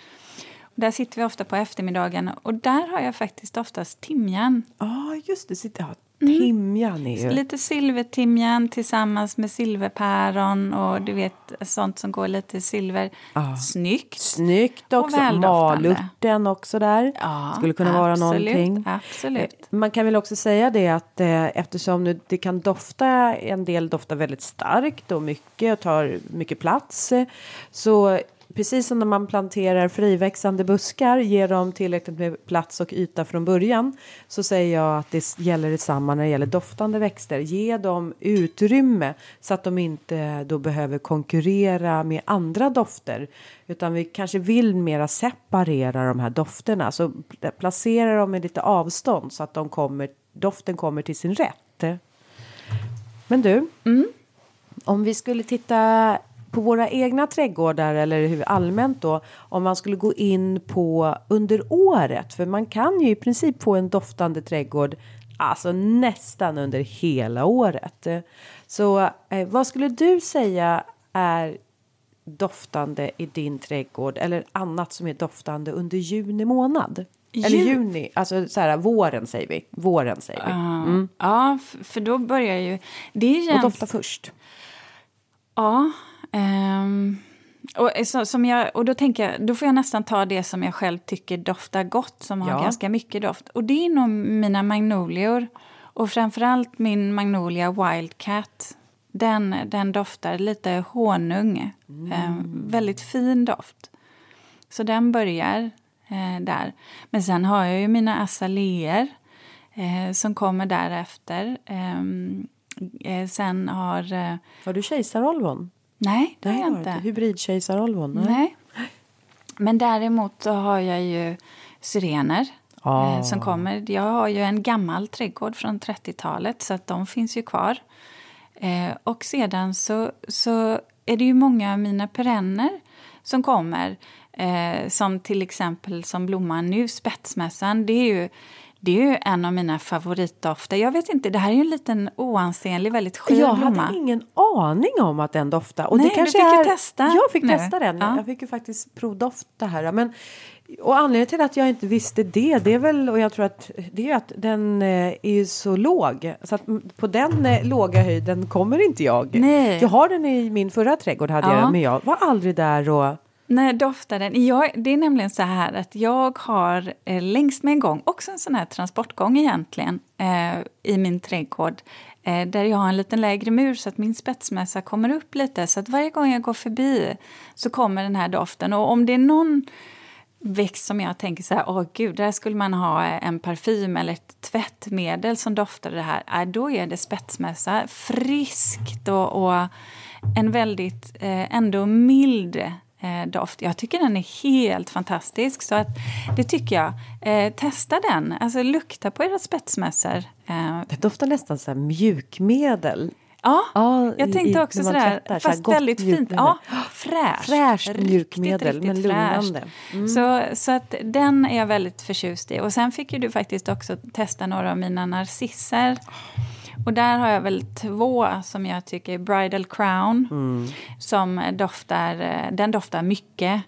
där sitter vi ofta på eftermiddagen och där har jag faktiskt oftast timjan. Ja, just det. Sitter, ja, timjan är ju... Lite silvertimjan tillsammans med silverpäron och du vet sånt som går lite silver. Ja. Snyggt. Snyggt också. Malurten också där. Ja, Skulle kunna vara absolut, någonting. Absolut. Eh, Man kan väl också säga det att eh, eftersom nu det kan dofta, en del doftar väldigt starkt och mycket och tar mycket plats. eh, Så precis som när man planterar friväxande buskar, ger dem tillräckligt med plats och yta från början, så säger jag att det gäller detsamma när det gäller doftande växter. Ge dem utrymme så att de inte då behöver konkurrera med andra dofter, utan vi kanske vill mera separera de här dofterna, så placera dem med lite avstånd så att de kommer, doften kommer till sin rätt. Men du, Mm. om vi skulle titta på våra egna trädgårdar eller hur allmänt då om man skulle gå in på under året för man kan ju i princip få en doftande trädgård alltså nästan under hela året. Så eh, vad skulle du säga är doftande i din trädgård eller annat som är doftande under juni månad? Eller Ju- juni, alltså så här våren säger vi. Våren säger vi. Ja, Ja, f- för då börjar ju... Det är Och dofta först. Ja. Ehm, och, så, som jag, och då tänker jag, då får jag nästan ta det som jag själv tycker doftar gott, som har Ja. ganska mycket doft. Och det är nog mina magnolior. Och framförallt min magnolia Wildcat. Den, den doftar lite honung. Ehm, väldigt fin doft. Så den börjar eh, där. Men sen har jag ju mina azaleer eh, som kommer därefter. Ehm, eh, sen har... Eh, Har du kejsarolvon? Nej, det har Nej, jag inte. Hybridkejsarolvon? Nej. Men däremot så har jag ju syrener Ah. eh, som kommer. Jag har ju en gammal trädgård från 30-talet så att de finns ju kvar. Eh, och sedan så, så är det ju många av mina perenner som kommer. Eh, som till exempel som blomman nu, spetsmässan. Det är ju, det är ju en av mina favoritdofter. Jag vet inte, det här är ju en liten oansenlig, väldigt skön Jag blomma. hade ingen aning om att den doftade. Och Nej, det du kanske fick ju är... testa Jag fick nu. testa den. Ja. Jag fick ju faktiskt provdofta här. Men, och anledningen till att jag inte visste det, det är väl, och jag tror att det är ju att den eh, är ju så låg. Så att på den eh, låga höjden kommer inte jag. Nej. Jag har den i min förra trädgård, hade jag Ja. den, men jag var aldrig där och... När doftar den? Jag, det är nämligen så här att jag har eh, längs med en gång, också en sån här transportgång egentligen, eh, i min trädgård. Eh, där jag har en liten lägre mur så att min spetsmässa kommer upp lite. Så att varje gång jag går förbi så kommer den här doften. Och om det är någon växt som jag tänker så här, åh gud, där skulle man ha eh, en parfym eller ett tvättmedel som doftar det här. Äh, då är det spetsmässa. Friskt och, och en väldigt eh, ändå mild eh, doft. Jag tycker den är helt fantastisk. Så att, det tycker jag. Eh, testa den. Alltså lukta på era spetsmässor. Eh, Det doftar nästan så här mjukmedel. ja, Ja, jag tänkte i- också sådär, tvättar, så fast gott väldigt fint. Ja, fräscht. Fräscht mjukmedel, riktigt men lugnande. Mm. Så, så att den är jag väldigt förtjust i. Och sen fick ju du faktiskt också testa några av mina narcisser. Och där har jag väl två som jag tycker är Bridal Crown. Mm. Som doftar, eh, den doftar mycket.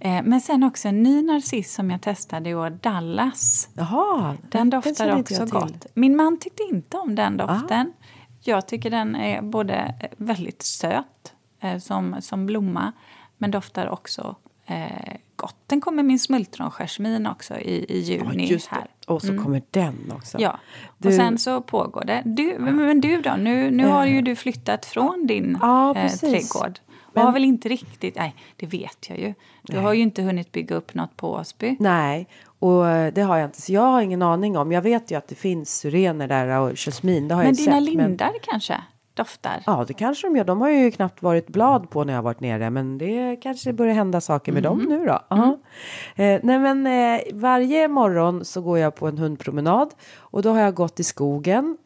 Eh, Men sen också en ny narciss som jag testade i år, Dallas. Jaha, Den doftar också gott. Min man tyckte inte om den doften. Jag tycker den är både eh, väldigt söt som, som blomma men doftar också eh, gott. Den kommer min smultronjasmin också i, i juni det. här. Och så kommer den också. Ja, Du- och sen så pågår det. Du, men du då? Nu, nu har ju du flyttat från din Ja, eh, trädgård. Och Men- har väl inte riktigt, nej det vet jag ju. Du har ju inte hunnit bygga upp något på Åsby. Nej, och eh, det har jag inte. Så jag har ingen aning om. Jag vet ju att det finns syrener där och jasmin. Det har Men jag dina sett. lindar kanske doftar? Ja, det kanske de gör. De har ju knappt varit blad på när jag varit nere. Men det kanske börjar hända saker med dem nu då. Ja. Eh, nej, men eh, varje morgon så går jag på en hundpromenad. Och då har jag gått i skogen.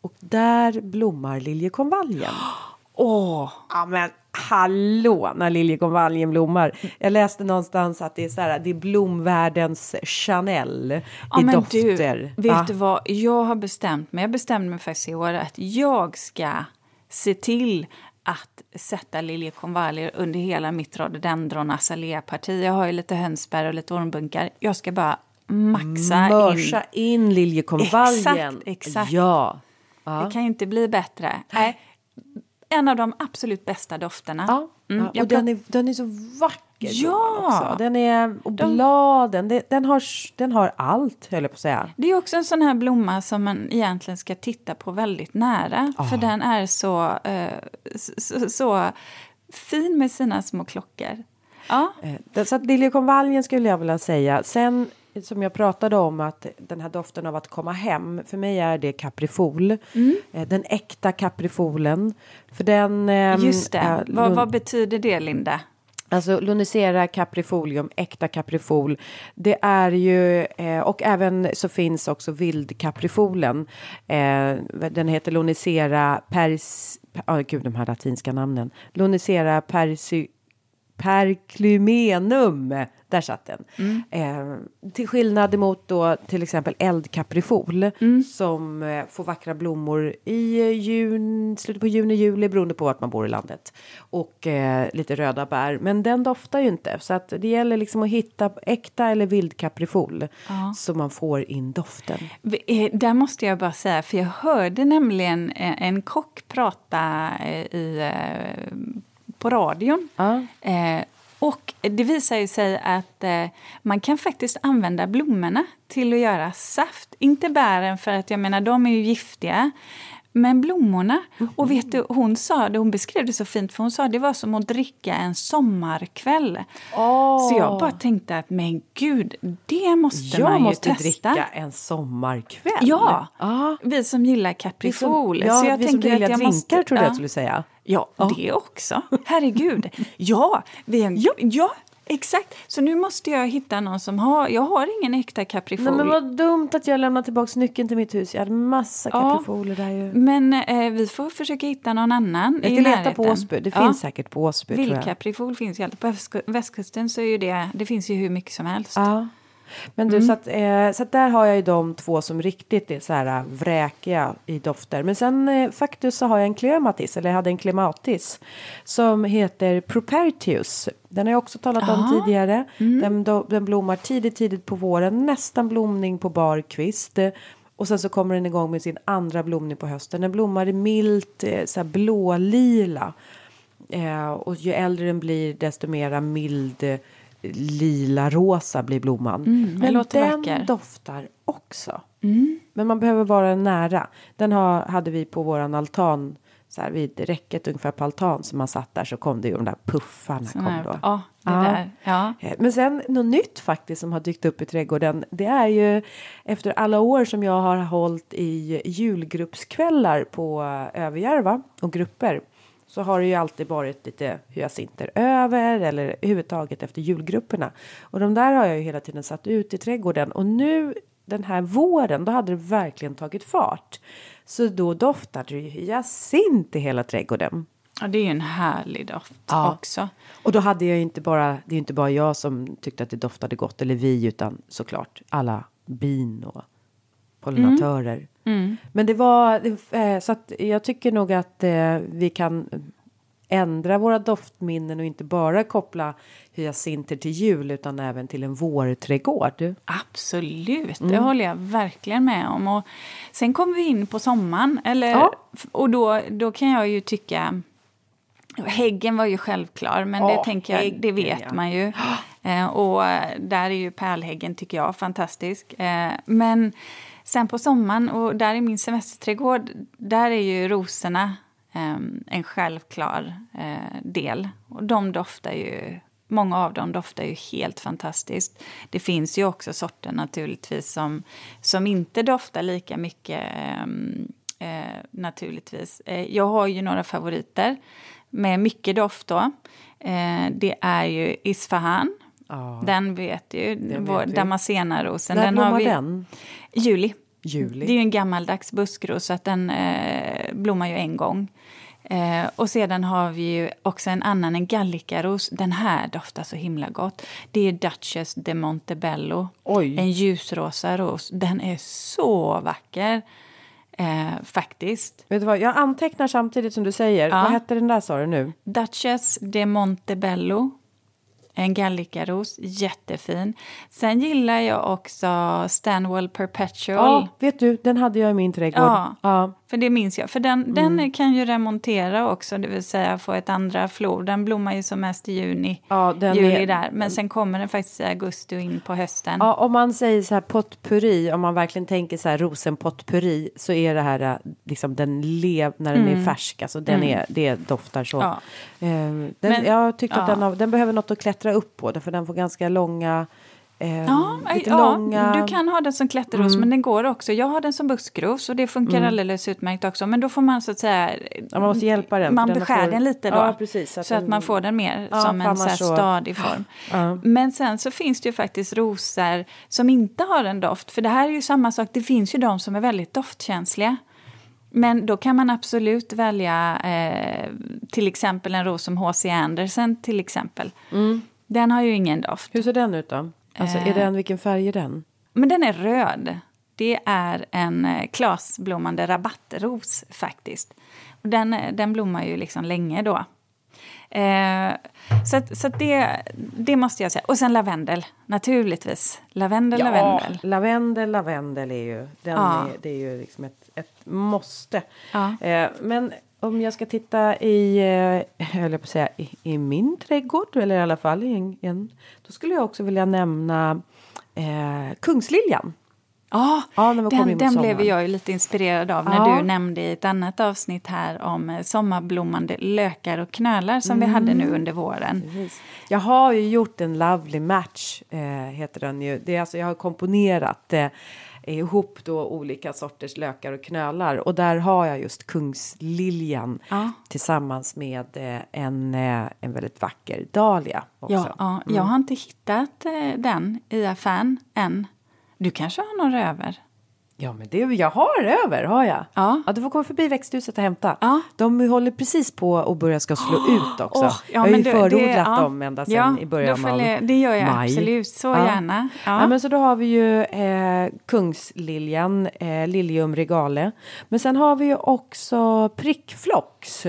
Och där blommar liljekonvaljen. [gasps] Åh! Ja men hallå när liljekonvaljen blommar. Jag läste någonstans att det är så här, det är blomvärldens Chanel Ja, i men dofter. Du, vet Va? du vad? Jag har bestämt mig. Jag bestämde mig faktiskt i år att jag ska se till att sätta liljekonvaljer under hela mitt rhododendron azalea-parti. Jag har ju lite hönsbär och lite ormbunkar. Jag ska bara maxa in. Mörsa in liljekonvaljen. Exakt, exakt. Ja. Det kan ju inte bli bättre. Nej, en av de absolut bästa dofterna. ja. Mm, ja. Och den är, den är så vacker. Ja! blomman Också. Den är, och bladen, det, den, har, den har allt höll jag på att säga. Det är också en sån här blomma som man egentligen ska titta på väldigt nära. För den är så, eh, så, så fin med sina små klockor. Ja. Eh, Så att liljekonvaljen skulle jag vilja säga. Sen som jag pratade om att den här doften av att komma hem. För mig är det kaprifol. Mm. Eh, Den äkta kaprifolen. För den... ehm, Just det. är vad, vad betyder det, Linda? Alltså Lunicera caprifolium, äkta kaprifol. Det är ju, eh, och även så finns också vildkaprifolen. Eh, den heter Lunicera pers... Oh, gud, de här latinska namnen. Lunicera persi, perclymenum. Där satt den. Eh, till skillnad emot då till exempel eldkaprifol som eh, får vackra blommor i jun, slutet på juni, juli beroende på vart man bor i landet. Och eh, lite röda bär. Men den doftar ju inte. Så att det gäller liksom att hitta äkta eller vildkaprifol så man får in doften. Eh, Där måste jag bara säga, för jag hörde nämligen eh, en kock prata eh, i, på radion. Ja. Eh, och det visar ju sig att eh, man kan faktiskt använda blommorna till att göra saft. Inte bären, för att jag menar, de är ju giftiga. Men blommorna. Och vet du, hon sa det, hon beskrev det så fint, för hon sa det var som att dricka en sommarkväll. Så jag bara tänkte att men gud, det måste man Jag ju måste testa. dricka en sommarkväll. Ja, Ja. vi som gillar Caprifol. Ja, så jag vi som tänker gillar att jag drinkar måste, trodde ja. jag skulle säga. Ja, det också. Herregud. [laughs] Ja, vi ja. ja, exakt. Så nu måste jag hitta någon som har... Jag har ingen äkta Caprifol. Nej, men vad dumt att jag lämnade tillbaka nyckeln till mitt hus. Jag hade massa Ja. kaprifoler där ju. Men eh, vi får försöka hitta någon annan Jag ska leta på Åsby. Det Ja. finns säkert på Åsby. Vildkaprifol finns ju alltid. På västku- västkusten så är ju det... Det finns ju hur mycket som helst. Ja. Men du, Mm. så, att, eh, så att där har jag ju de två som riktigt är så här äh, vräkiga i dofter. Men sen eh, faktiskt så har jag en klematis, eller jag hade en klematis, som heter Propertius. Den har jag också talat om Ja. tidigare. Mm. Den, do, den blommar tidigt, tidigt på våren, nästan blomning på bar kvist. Eh, Och sen så kommer den igång med sin andra blomning på hösten. Den blommar i milt eh, så här blålila. Eh, och ju äldre den blir desto mera mild eh, lila rosa blir blomman. Mm, Men den vacker. Mm. doftar också. Men man behöver vara nära. Den har, hade vi på våran altan. Så här vid räcket ungefär på altan som man satt där så kom det ju de där puffarna Sån kom här- då. Ja, det Ja. där. Ja. Eh, Men sen något nytt faktiskt som har dykt upp i trädgården. Det är ju efter alla år som jag har hållit i julgruppskvällar på eh, Överjärva och grupper. Så har det ju alltid varit lite hyacinter över eller överhuvudtaget efter julgrupperna. Och de där har jag ju hela tiden satt ut i trädgården. Och nu den här våren då hade det verkligen tagit fart. Så då doftade det ju hyacint i hela trädgården. ja, det är ju en härlig doft Ja. också. Och då hade jag ju inte bara, det är inte bara jag som tyckte att det doftade gott, eller vi, utan såklart alla bin och pollinatörer. Men det var, eh, så att jag tycker nog att eh, vi kan ändra våra doftminnen och inte bara koppla hyacinter till jul utan även till en vårträdgård. Absolut, Mm. det håller jag verkligen med om. Och sen kommer vi in på sommaren. Eller, Ja. Och då, då kan jag ju tycka... Häggen var ju självklar, men det Ja, tänker jag, det häggen, vet ja. man ju. [gasps] Eh, och där är ju pärlhäggen, tycker jag, fantastisk. Eh, men sen på sommaren, och där i min semesterträdgård, där är ju rosorna eh, en självklar eh, del. Och de doftar ju Många av dem doftar ju helt fantastiskt. Det finns ju också sorter naturligtvis som, som inte doftar lika mycket ehm, eh, naturligtvis. Eh, jag har ju några favoriter med mycket doft då. Eh, det är ju Isfahan. Den vet ju, vet vår. Damascenarosen. När den har blommar vi, den? Juli. Juli. Det är en gammaldags buskros så att den eh, blommar ju en gång. Eh, och sedan har vi ju också en annan, en gallikaros. Den här doftar så himla gott. Det är Duchess de Montebello. Oj. En ljusrosa ros. Den är så vacker. Eh, faktiskt. Vet du vad, jag antecknar samtidigt som du säger. Ja. Vad hette den där sa du nu? Duchess de Montebello. En gallikaros, jättefin. Sen gillar jag också Stanwell Perpetual. Ja, vet du, den hade jag i min trädgård. Ja. Ja. För det minns jag. För den, den kan ju remontera också, det vill säga få ett andra flor. Den blommar ju som mest i juni, Ja, den juli är- där. Men sen kommer den faktiskt i augusti och in på hösten. Ja, om man säger så här potpurri, om man verkligen tänker så här rosenpotpurri så är det här äh, liksom den lev när den är färsk, alltså den är, det doftar så. Mm. Ja. Eh, den, Men- jag tyckte att ja. den, har, den behöver något att klättra upp på, för den får ganska långa, eh, Ja, lite ja långa... Mm. du kan ha den som klätterros, men den går också. Jag har den som buskros och det funkar alldeles utmärkt också. Men då får man så att säga... Ja, man måste hjälpa den, Man den beskär får- den lite då. Ja, precis, så så att, att man den- får den mer som en så här så- stadig form. Men sen så finns det ju faktiskt rosor som inte har en doft. För det här är ju samma sak, det finns ju de som är väldigt doftkänsliga. Men då kan man absolut välja eh, till exempel en ros som H.C. Andersen till exempel. Mm. Den har ju ingen doft. Hur ser den ut då? Alltså, Eh. är den, vilken färg är den? Men den är röd. Det är en eh, klasblommande rabattros faktiskt. Och den, eh, den blommar ju liksom länge då. Eh, så att, så att det, det måste jag säga. Och sen lavendel, naturligtvis. Lavendel, lavendel. lavendel, lavendel är ju, den Ja. är, det är ju liksom ett, ett måste. Ja. Eh, men om jag ska titta i, eh, höll jag på att säga, i, i min trädgård, eller i alla fall i en, då skulle jag också vilja nämna eh, kungsliljan. Ja, Ja, vi den, den blev jag ju lite inspirerad av när Ja. du nämnde i ett annat avsnitt här om eh, sommarblommande lökar och knölar som vi Mm. hade nu under våren. Jag har ju gjort en lovely match, eh, heter den ju. Det är alltså, jag har komponerat eh, ihop då olika sorters lökar och knölar och där har jag just kungsliljan Ja. tillsammans med eh, en, eh, en väldigt vacker dahlia också. Ja, ja, jag har inte hittat eh, den i affären än. Du kanske har några över? Ja, men det, jag har över, har jag. Ja. du får komma förbi växthuset och hämta. Ja. De håller precis på att börja ska slå [gasps] ut också. Åh, jag har ju det- förodlat det- ja. dem ända sedan Ja, i början av följer- Det gör jag maj. absolut, så Ja. gärna. Ja. Ja. men så då har vi ju eh, kungsliljan, eh, Lilium regale. Men sen har vi ju också prickflox.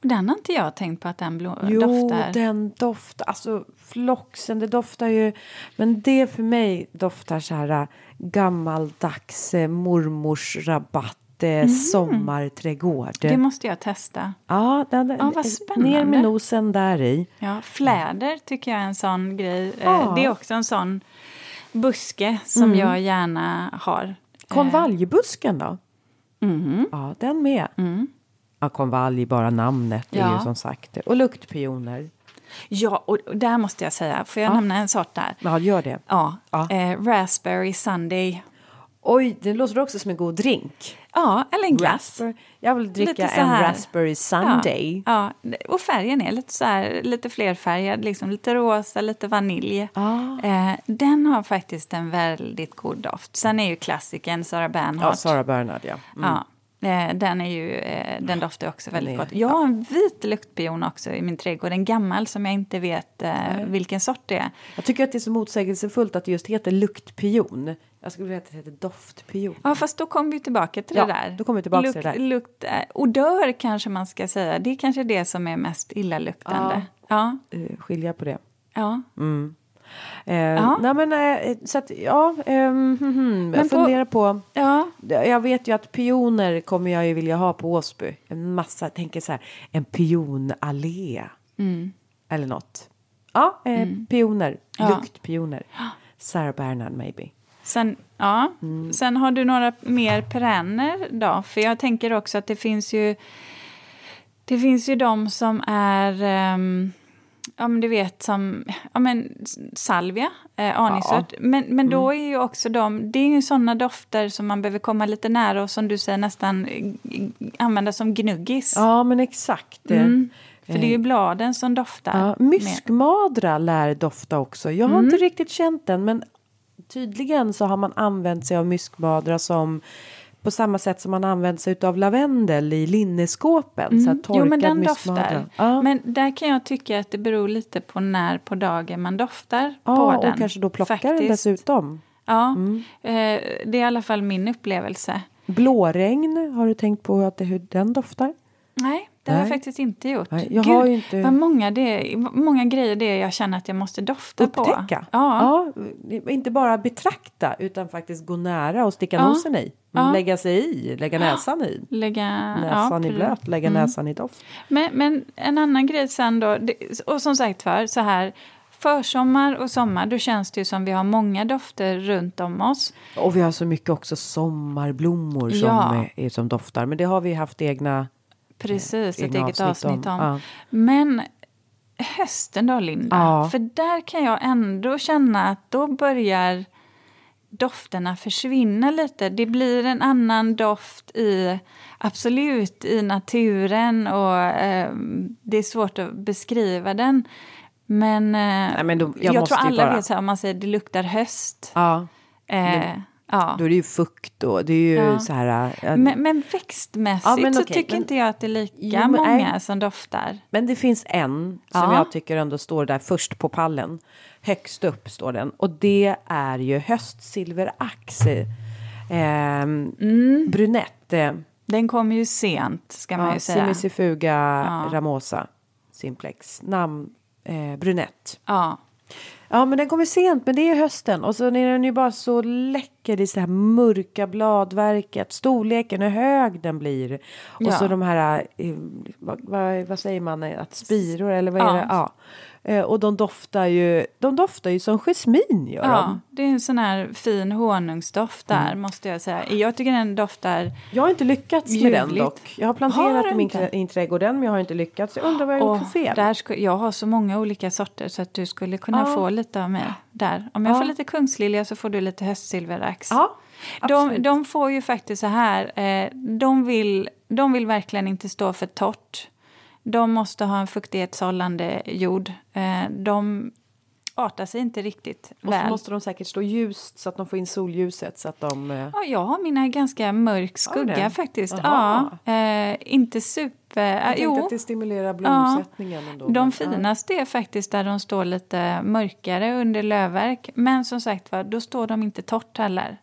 Den har inte jag tänkt på att den blå, Jo, doftar. den doftar, alltså floxen, det doftar ju, men det för mig doftar så här äh, gammaldags eh, mormors rabatt, eh, sommarträdgård. Det måste jag testa. Ja, den, Ja, vad spännande. ner med nosen där i. Ja, fläder tycker jag är en sån grej. Ja. Det är också en sån buske som jag gärna har. Konvaljbusken då? Mhm. Ja, den med. Ja, konvalj, bara namnet är Ja. ju som sagt. Och luktpioner. Ja, och där måste jag säga, får jag nämna en sort där? Ja, gör det. Ja, Ja. Eh, Raspberry Sunday. Oj, det låter också som en god drink. Ja, eller en glass. Jag vill dricka en raspberry sunday. Ja, ja, och färgen är lite så här, lite flerfärgad, liksom lite rosa, lite vanilj. Ah. Eh, den har faktiskt en väldigt god doft. Sen är ju klassikern Sarah Bernhardt. Ja, Sarah Bernard, ja. Mm. Ja, eh, den, är ju, eh, den doftar också väldigt gott. Jag har en vit luktpion också i min trädgård, en gammal som jag inte vet eh, vilken sort det är. Jag tycker att det är så motsägelsefullt att det just heter luktpion. Jag skulle vilja att det heter doftpion. Ja, fast då kommer vi tillbaka till Ja, det där. då kommer vi tillbaka Luk- till det där. Lukt, odör kanske man ska säga. Det är kanske det som är mest illaluktande. Ja. Eh, skilja på det. ja. Eh, Ja. Nej men eh, så att ja, ehm, hmm, hmm, jag på- funderar på. ja. Jag vet ju att pioner kommer jag ju vilja ha på Åsby. En massa, tänker så här, en pionallé. Mm. Eller något. Ja, eh, pioner, Ja. luktpioner. Sarah Bernard maybe. Sen, ja. Mm. Sen har du några mer perenner då? För jag tänker också att det finns ju... Det finns ju de som är... ehm, ja, men du vet, som ja, men, salvia, eh, anisört. Men, men då Mm. är ju också de... Det är ju såna dofter som man behöver komma lite nära och som du säger nästan eh, använda som gnuggis. Ja men exakt. eh, Mm. För det är ju bladen som doftar. Ja, myskmadra lär dofta också. Jag har inte riktigt känt den men tydligen så har man använt sig av myskmadra som på samma sätt som man använt sig av lavendel i linneskåpen. Så här torkad Mm. Jo, men den doftar. Ja. Men där kan jag tycka att det beror lite på när på dagen man doftar ja, på och den. kanske då plockar den faktiskt. dessutom. Ja, eh, det är i alla fall min upplevelse. Blåregn, har du tänkt på att det, hur den doftar? Nej, det har jag faktiskt inte gjort. Nej, jag har ju inte- vad många, det, många grejer det är jag känner att jag måste dofta på. Upptäcka. Ja. Ja, inte bara betrakta utan faktiskt gå nära och sticka Ja. nosen i. Ja. Lägga sig i, lägga näsan i. Lägga, Näsan ja, i blöt, lägga Mm. näsan i doft. Men, men en annan grej sen då, det, och som sagt för så här, försommar och sommar, då känns det ju som vi har många dofter runt om oss. Och vi har så mycket också sommarblommor som, Ja. är, som doftar. Men det har vi haft egna, Precis, ett egna eget avsnitt om. Ja. Men hösten då, Linda? För där kan jag ändå känna att då börjar dofterna försvinna lite. Det blir en annan doft i, absolut, i naturen och eh, det är svårt att beskriva den. Men, eh, Nej, men då- jag jag, tror alla bara- vet så här, om man säger det luktar höst. Ja, Eh, ja. då är det ju fukt och det är ju Ja. så här. ja, Men, men växtmässigt Ja, men så okej, tycker men- inte jag att det är lika Jo, många nej. som doftar. Men det finns en som Ja. jag tycker ändå står där först på pallen. Högst upp står den. Och det är ju höstsilverax. Ehm, Brunett. Eh, Den kommer ju sent, ska man ju säga. Semisifuga Ja. ramosa simplex. Namn eh, brunett. Ja. Ja, men den kommer sent, men det är hösten. Och så är den ju bara så läcker. Är så här mörka bladverket. Storleken, hur hög den blir. Och Ja. så de här, eh, vad, vad, vad säger man, eh, att spiror eller vad är Ja. det? Ja. Eh, Och de doftar ju, de doftar ju som jasmin gör ja, de. det är en sån här fin honungsdoft där, Mm. måste jag säga. Jag tycker den doftar... Jag har inte lyckats med den Ljuvligt. dock. Jag har Har planterat du i min inte? trä- i trädgården men jag har inte lyckats. Jag undrar vad jag har gjort för fel. där ska, jag har så många olika sorter så att du skulle kunna Ja. få lite av mig där. Om jag Ja. får lite kungslilja så får du lite höstsilverax. Ja, de, de får ju faktiskt så här, eh, de, vill, de vill verkligen inte stå för torrt. De måste ha en fuktighetshållande jord. Eh, de artar sig inte riktigt Och så väl. måste de säkert stå ljust så att de får in solljuset så att de... eh, Ja, jag har mina ganska mörk skugga faktiskt. Ja, eh, inte super... Jag Äh, tänkte jo, att det stimulerar blomsättningen ändå. men- de ja. finaste är faktiskt där de står lite mörkare under lövverk. Men som sagt var, då står de inte torrt heller.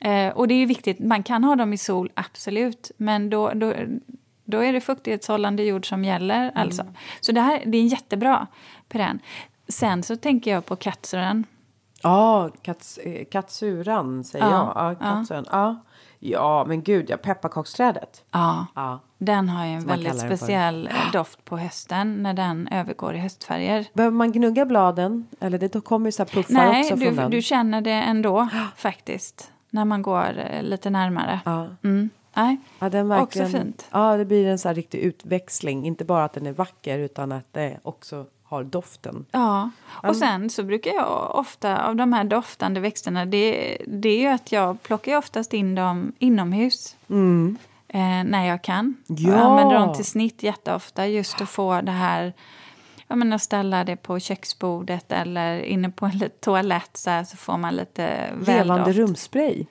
Eh, och det är viktigt, man kan ha dem i sol, absolut. Men då, då, då är det fuktighetshållande jord som gäller. Mm. Alltså. Så det här det är en jättebra perenn. Sen så tänker jag på katsuren. Ja, kats, eh, katsuran säger Ja, jag. Ja, ja. katsuran. Ja. ja, men gud ja, pepparkaksträdet. Ja, Ja. Den har ju en väldigt speciell eh, doft på hösten när den övergår i höstfärger. Behöver man gnugga bladen? Eller det kommer ju så här puffar Nej, också du, från den. du känner det ändå [gasps] faktiskt. När man går eh, lite närmare. Ja. Mm. Nej. Ja, den verkligen, Också fint. Ja, det blir en så här riktig utväxling. Inte bara att den är vacker utan att det också har doften. Ja, och sen så brukar jag ofta av de här doftande växterna, det, det är ju att jag plockar oftast in dem inomhus. Eh, när jag kan. Ja. Jag använder dem till snitt jätteofta just att få det här jag menar, ställa det på köksbordet eller inne på en toalett så, här, så får man lite Levande rumspray.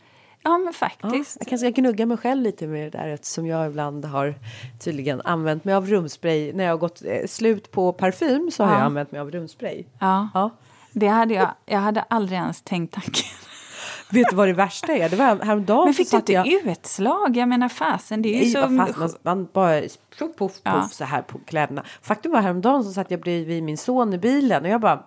Ja, men Ja, faktiskt. jag kanske ska gnugga mig själv lite med det där eftersom jag ibland har tydligen använt mig av rumspray. När jag har gått eh, slut på parfym så har Ja. jag använt mig av rumspray. Ja. Ja. Det hade jag, jag hade aldrig ens tänkt tanken. Vet du vad det värsta är? Det var häromdagen Men fick du inte jag... utslag? Jag menar fasen, det är ju Nej, så... fan, man, man bara puff, puff, puff Ja. så här på kläderna. Faktum var häromdagen så satt jag bredvid min son i bilen och jag bara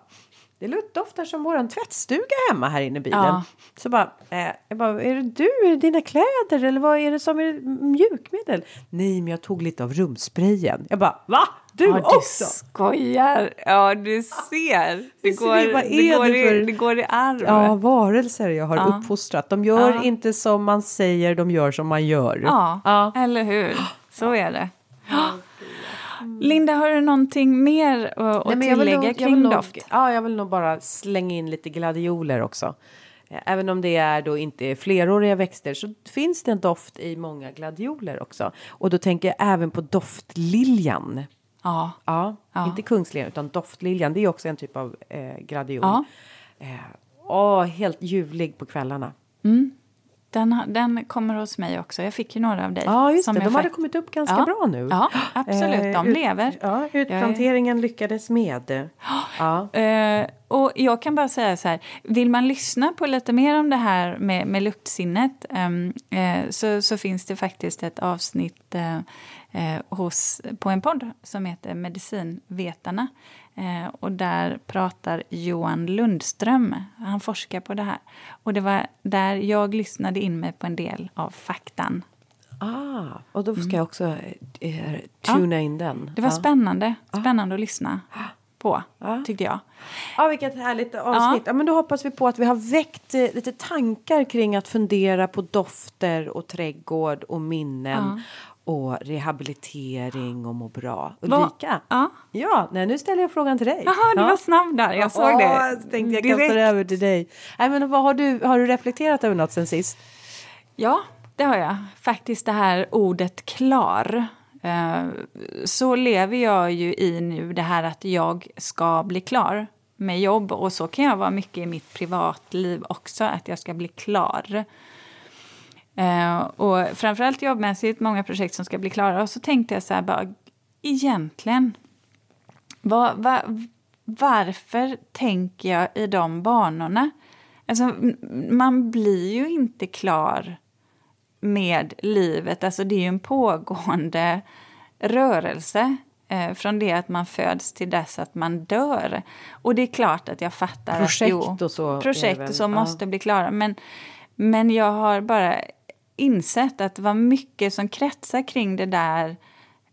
det doftar som våran tvättstuga hemma här inne i bilen. Ja. Så bara, eh, jag bara, är det du? Är det dina kläder? Eller vad är det som är mjukmedel? Nej, men jag tog lite av rumsprayen. Jag bara, va? Du Ja, du också? skojar! Ja, du ser. Det går, det- går det för- det går i arv. Ja, varelser jag har Ja. uppfostrat. De gör Ja. inte som man säger, de gör som man gör. Ja, Ja. eller hur? Så är det. Linda, har du någonting mer att, Nej, tillägga nog- kring nog- doft? Ja, jag vill nog bara slänga in lite gladioler också. Även om det är då inte fleråriga växter så finns det en doft i många gladioler också. Och då tänker jag även på doftliljan. Ja. Ja, inte kungsliljan utan doftliljan. Det är också en typ av eh, gladiol. Ja. Eh, åh, helt ljuvlig på kvällarna. Den, har- den kommer hos mig också. Jag fick ju några av dig. Ja, just som det. De hade fakt- kommit upp ganska Ja. bra nu. Ja, absolut. De ut- lever. Ja, utplanteringen lyckades med. Ja. Eh, och jag kan bara säga så här, vill man lyssna på lite mer om det här med, med luktsinnet ehm, eh, så, så finns det faktiskt ett avsnitt eh, eh, hos, på en podd som heter Medicinvetarna. Eh, och där pratar Johan Lundström. Han forskar på det här. Och det var där jag lyssnade in mig på en del av faktan. Ah, och då ska jag också eh, tuna Ja. in den. Det var ja. spännande, spännande att lyssna på, tyckte jag. Ja, vilket härligt avsnitt. Ja. men då hoppas vi på att vi har väckt eh, lite tankar kring att fundera på dofter och trädgård och minnen. Och rehabilitering och må bra. Ulrika? Ja. Ja, nej, nu ställer jag frågan till dig. Jaha, du ja. var snabb där. Jag såg Ja, det. jag tänkte jag kastar över till dig. Nej, men vad har, du, har du reflekterat över något sen sist? Ja, det har jag. Faktiskt det här ordet klar. Eh, Så lever jag ju i nu det här att jag ska bli klar med jobb. Och så kan jag vara mycket i mitt privatliv också, att jag ska bli klar. Eh, Och framförallt jobbmässigt, många projekt som ska bli klara. Och så tänkte jag så här, bara, egentligen, vad, vad, varför tänker jag i de banorna? Alltså, man blir ju inte klar med livet. Alltså det är ju en pågående rörelse eh, från det att man föds till dess att man dör. Och det är klart att jag fattar Projekt att jo, och så projekt väl, och så ja. måste bli klara. Men, men jag har bara insett att det var mycket som kretsar kring det där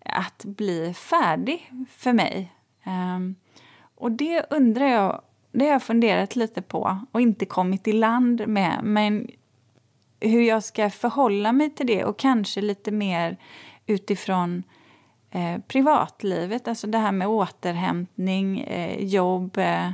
att bli färdig för mig. Um, och det undrar jag, det har jag funderat lite på och inte kommit i land med. Men hur jag ska förhålla mig till det och kanske lite mer utifrån eh, privatlivet. Alltså det här med återhämtning, eh, jobb eh,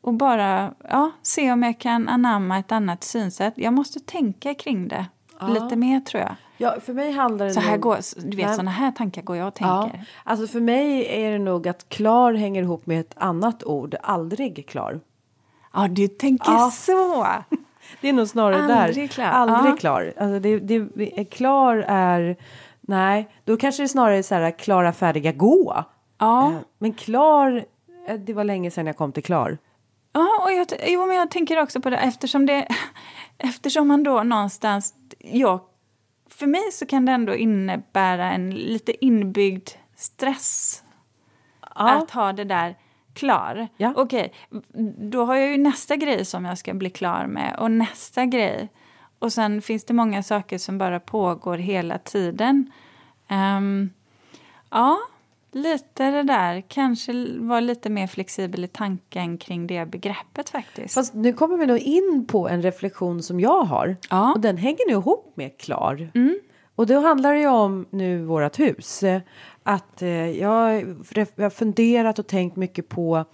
och bara ja, se om jag kan anamma ett annat synsätt. Jag måste tänka kring det lite mer tror jag. Ja, för mig handlar det Så här nog- går, du vet, såna här tankar går jag och Ja, tänker. alltså för mig är det nog att klar hänger ihop med ett annat ord, aldrig klar. Ja, du tänker Ja. så! [laughs] Det är nog snarare där. Aldrig klar. Aldrig Ja. klar. Alltså det, det, klar är... Nej, då kanske det snarare är så här klara, färdiga, gå. Ja. Eh, Men klar, eh, det var länge sedan jag kom till klar. Ja, och jag, jo, men jag tänker också på det eftersom, det [laughs] eftersom man då någonstans... Jag, för mig så kan det ändå innebära en lite inbyggd stress Ja. att ha det där klar. Ja. Okej, då har jag ju nästa grej som jag ska bli klar med och nästa grej. Och sen finns det många saker som bara pågår hela tiden. Ehm, ja, lite det där. Kanske vara lite mer flexibel i tanken kring det begreppet faktiskt. Fast nu kommer vi nog in på en reflektion som jag har. Ja. Och den hänger nu ihop med klar. Och då handlar det ju om nu vårt hus. Att eh, jag, jag har funderat och tänkt mycket på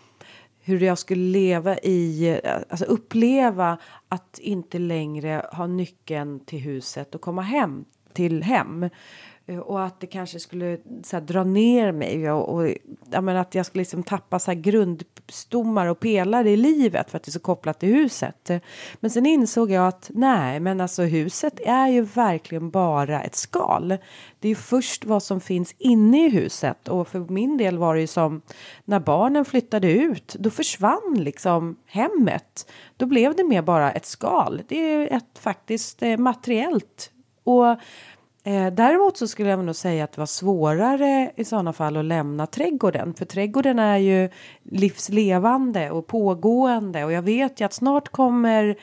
hur jag skulle leva i, alltså uppleva att inte längre ha nyckeln till huset och komma hem till hem. Eh, och att det kanske skulle så här, dra ner mig och, och jag menar, att jag skulle liksom tappa så här, grundstommar och pelare i livet för att det är så kopplat till huset. Men sen insåg jag att nej, men alltså huset är ju verkligen bara ett skal. Det är ju först vad som finns inne i huset och för min del var det ju som när barnen flyttade ut, då försvann liksom hemmet. Då blev det mer bara ett skal. Det är ju ett faktiskt eh, materiellt och Eh, däremot så skulle jag nog säga att det var svårare i sådana fall att lämna trädgården. För trädgården är ju livslevande och pågående. Och jag vet ju att snart kommer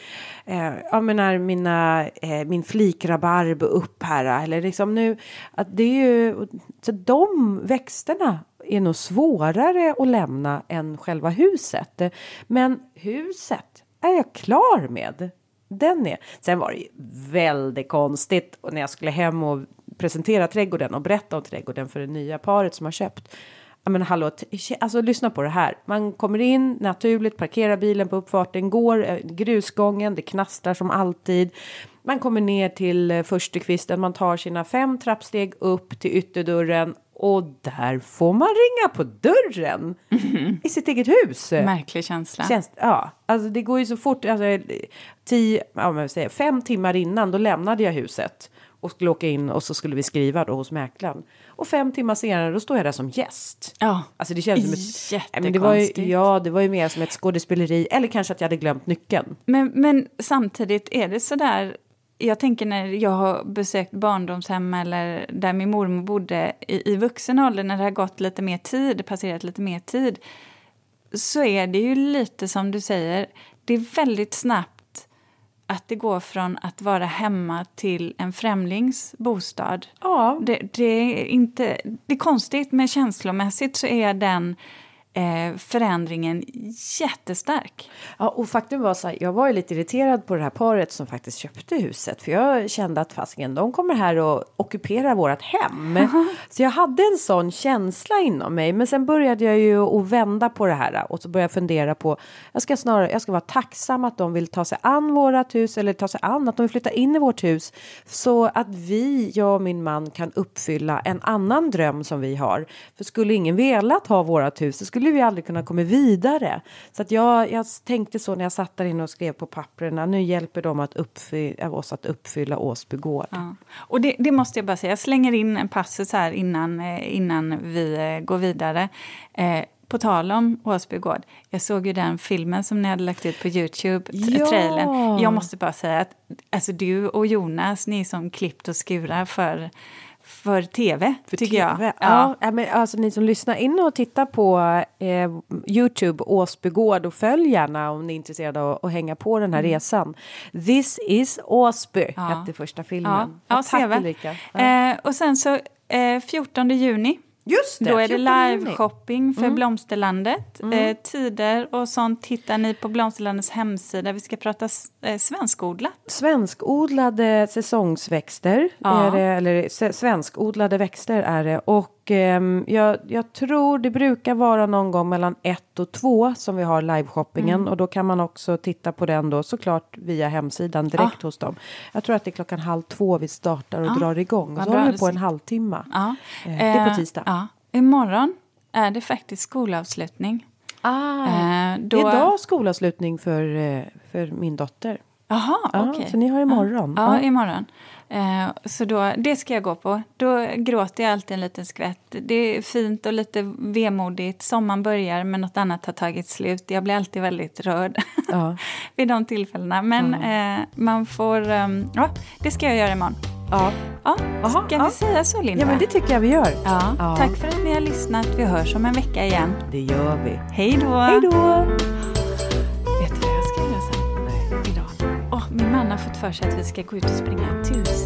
eh, jag menar, mina, eh, min flikrabarb upp här. Eller liksom nu, att det är ju, så de växterna är nog svårare att lämna än själva huset. Men huset är jag klar med. Den är. Sen var det ju väldigt konstigt och när jag skulle hem och presentera trädgården och berätta om trädgården för det nya paret som har köpt. Ja men hallå, alltså lyssna på det här. Man kommer in naturligt, parkerar bilen på uppfarten, går eh, grusgången, det knastrar som alltid. Man kommer ner till eh, förstukvisten, man tar sina fem trappsteg upp till ytterdörren och där får man ringa på dörren [laughs] i sitt eget hus. Märklig känsla. Känns, ja, alltså det går ju så fort. Alltså, tio, ja, men säger, fem timmar innan då lämnade jag huset och skulle åka in och så skulle vi skriva då hos mäklaren. Och fem timmar senare då står jag där som gäst. Ja. Alltså det känns som ett... Jättekonstigt. Men det var ju, ja, det var ju mer som ett skådespeleri. Eller kanske att jag hade glömt nyckeln. Men, men samtidigt är det så där jag tänker när jag har besökt barndomshem eller där min mormor bodde i, i vuxen ålder, när det har gått lite mer tid, passerat lite mer tid, så är det ju lite som du säger, det är väldigt snabbt att det går från att vara hemma till en främlings bostad. Ja. Det, det, är inte, det är konstigt, men känslomässigt så är den eh, förändringen jättestark. Ja, och faktum var så här, jag var ju lite irriterad på det här paret som faktiskt köpte huset. För jag kände att fasiken, de kommer här och ockuperar vårt hem. [laughs] Så jag hade en sån känsla inom mig. Men sen började jag ju att vända på det här och så började jag fundera på, jag ska snarare, jag ska vara tacksam att de vill ta sig an vårat hus eller ta sig an att de vill flytta in i vårt hus. Så att vi, jag och min man kan uppfylla en annan dröm som vi har. För skulle ingen velat ha vårat hus så skulle vi aldrig kunna komma vidare. Så att jag, jag tänkte så när jag satt där inne och skrev på papperna. Nu hjälper de att uppfylla, oss att uppfylla Åsby gård. Ja. Och det, det, måste jag bara säga, jag slänger in en passus här innan, eh, innan vi eh, går vidare. Eh, på tal om Åsby gård, jag såg ju den filmen som ni hade lagt ut på Youtube, ja. trailern. Jag måste bara säga att alltså, du och Jonas, ni som klippt och skurar för för tv, för tycker TV. jag. Ja. ja. men alltså ni som lyssnar, in och titta på eh, Youtube Åsbygård och följ gärna om ni är intresserade av att hänga på den här mm. resan. This is Åsby ja. hette första filmen. Ja, ja tack Ulrika. Ja. Eh, och sen så eh, 14 juni Just det, Då är det live-shopping för mm. Blomsterlandet. Mm. Eh, tider och sånt hittar ni på Blomsterlandets hemsida. Vi ska prata eh, svenskodlat. Svenskodlade säsongsväxter, ja. det, eller svenskodlade växter är det. Och eh, jag, jag, tror det brukar vara någon gång mellan ett och två som vi har liveshoppingen. Mm. Och då kan man också titta på den då såklart via hemsidan direkt ja. hos dem. Jag tror att det är klockan halv två vi startar och ja. drar igång. Och så håller vi på en halvtimme. Ja. Eh, det är på tisdag. Ja. Imorgon är det faktiskt skolavslutning. Ah, eh, då... Det är idag skolavslutning för, eh, för min dotter. Jaha, okej. Okay. Så ni har imorgon? Ja, ja imorgon. Eh, så då, det ska jag gå på. Då gråter jag alltid en liten skvätt. Det är fint och lite vemodigt. Sommaren börjar men något annat har tagit slut. Jag blir alltid väldigt rörd [laughs] ja. vid de tillfällena. Men eh, man får... Um, ja, det ska jag göra imorgon. Ja. ja. Aha, ska vi säga så, Linda? Ja, men det tycker jag vi gör. Ja. ja. Tack för att ni har lyssnat. Vi hörs om en vecka igen. Det gör vi. Hej då! Hej då! Vet du vad jag ska göra sen? Nej. Idag? Oh, min man har fått för sig att vi ska gå ut och springa tusen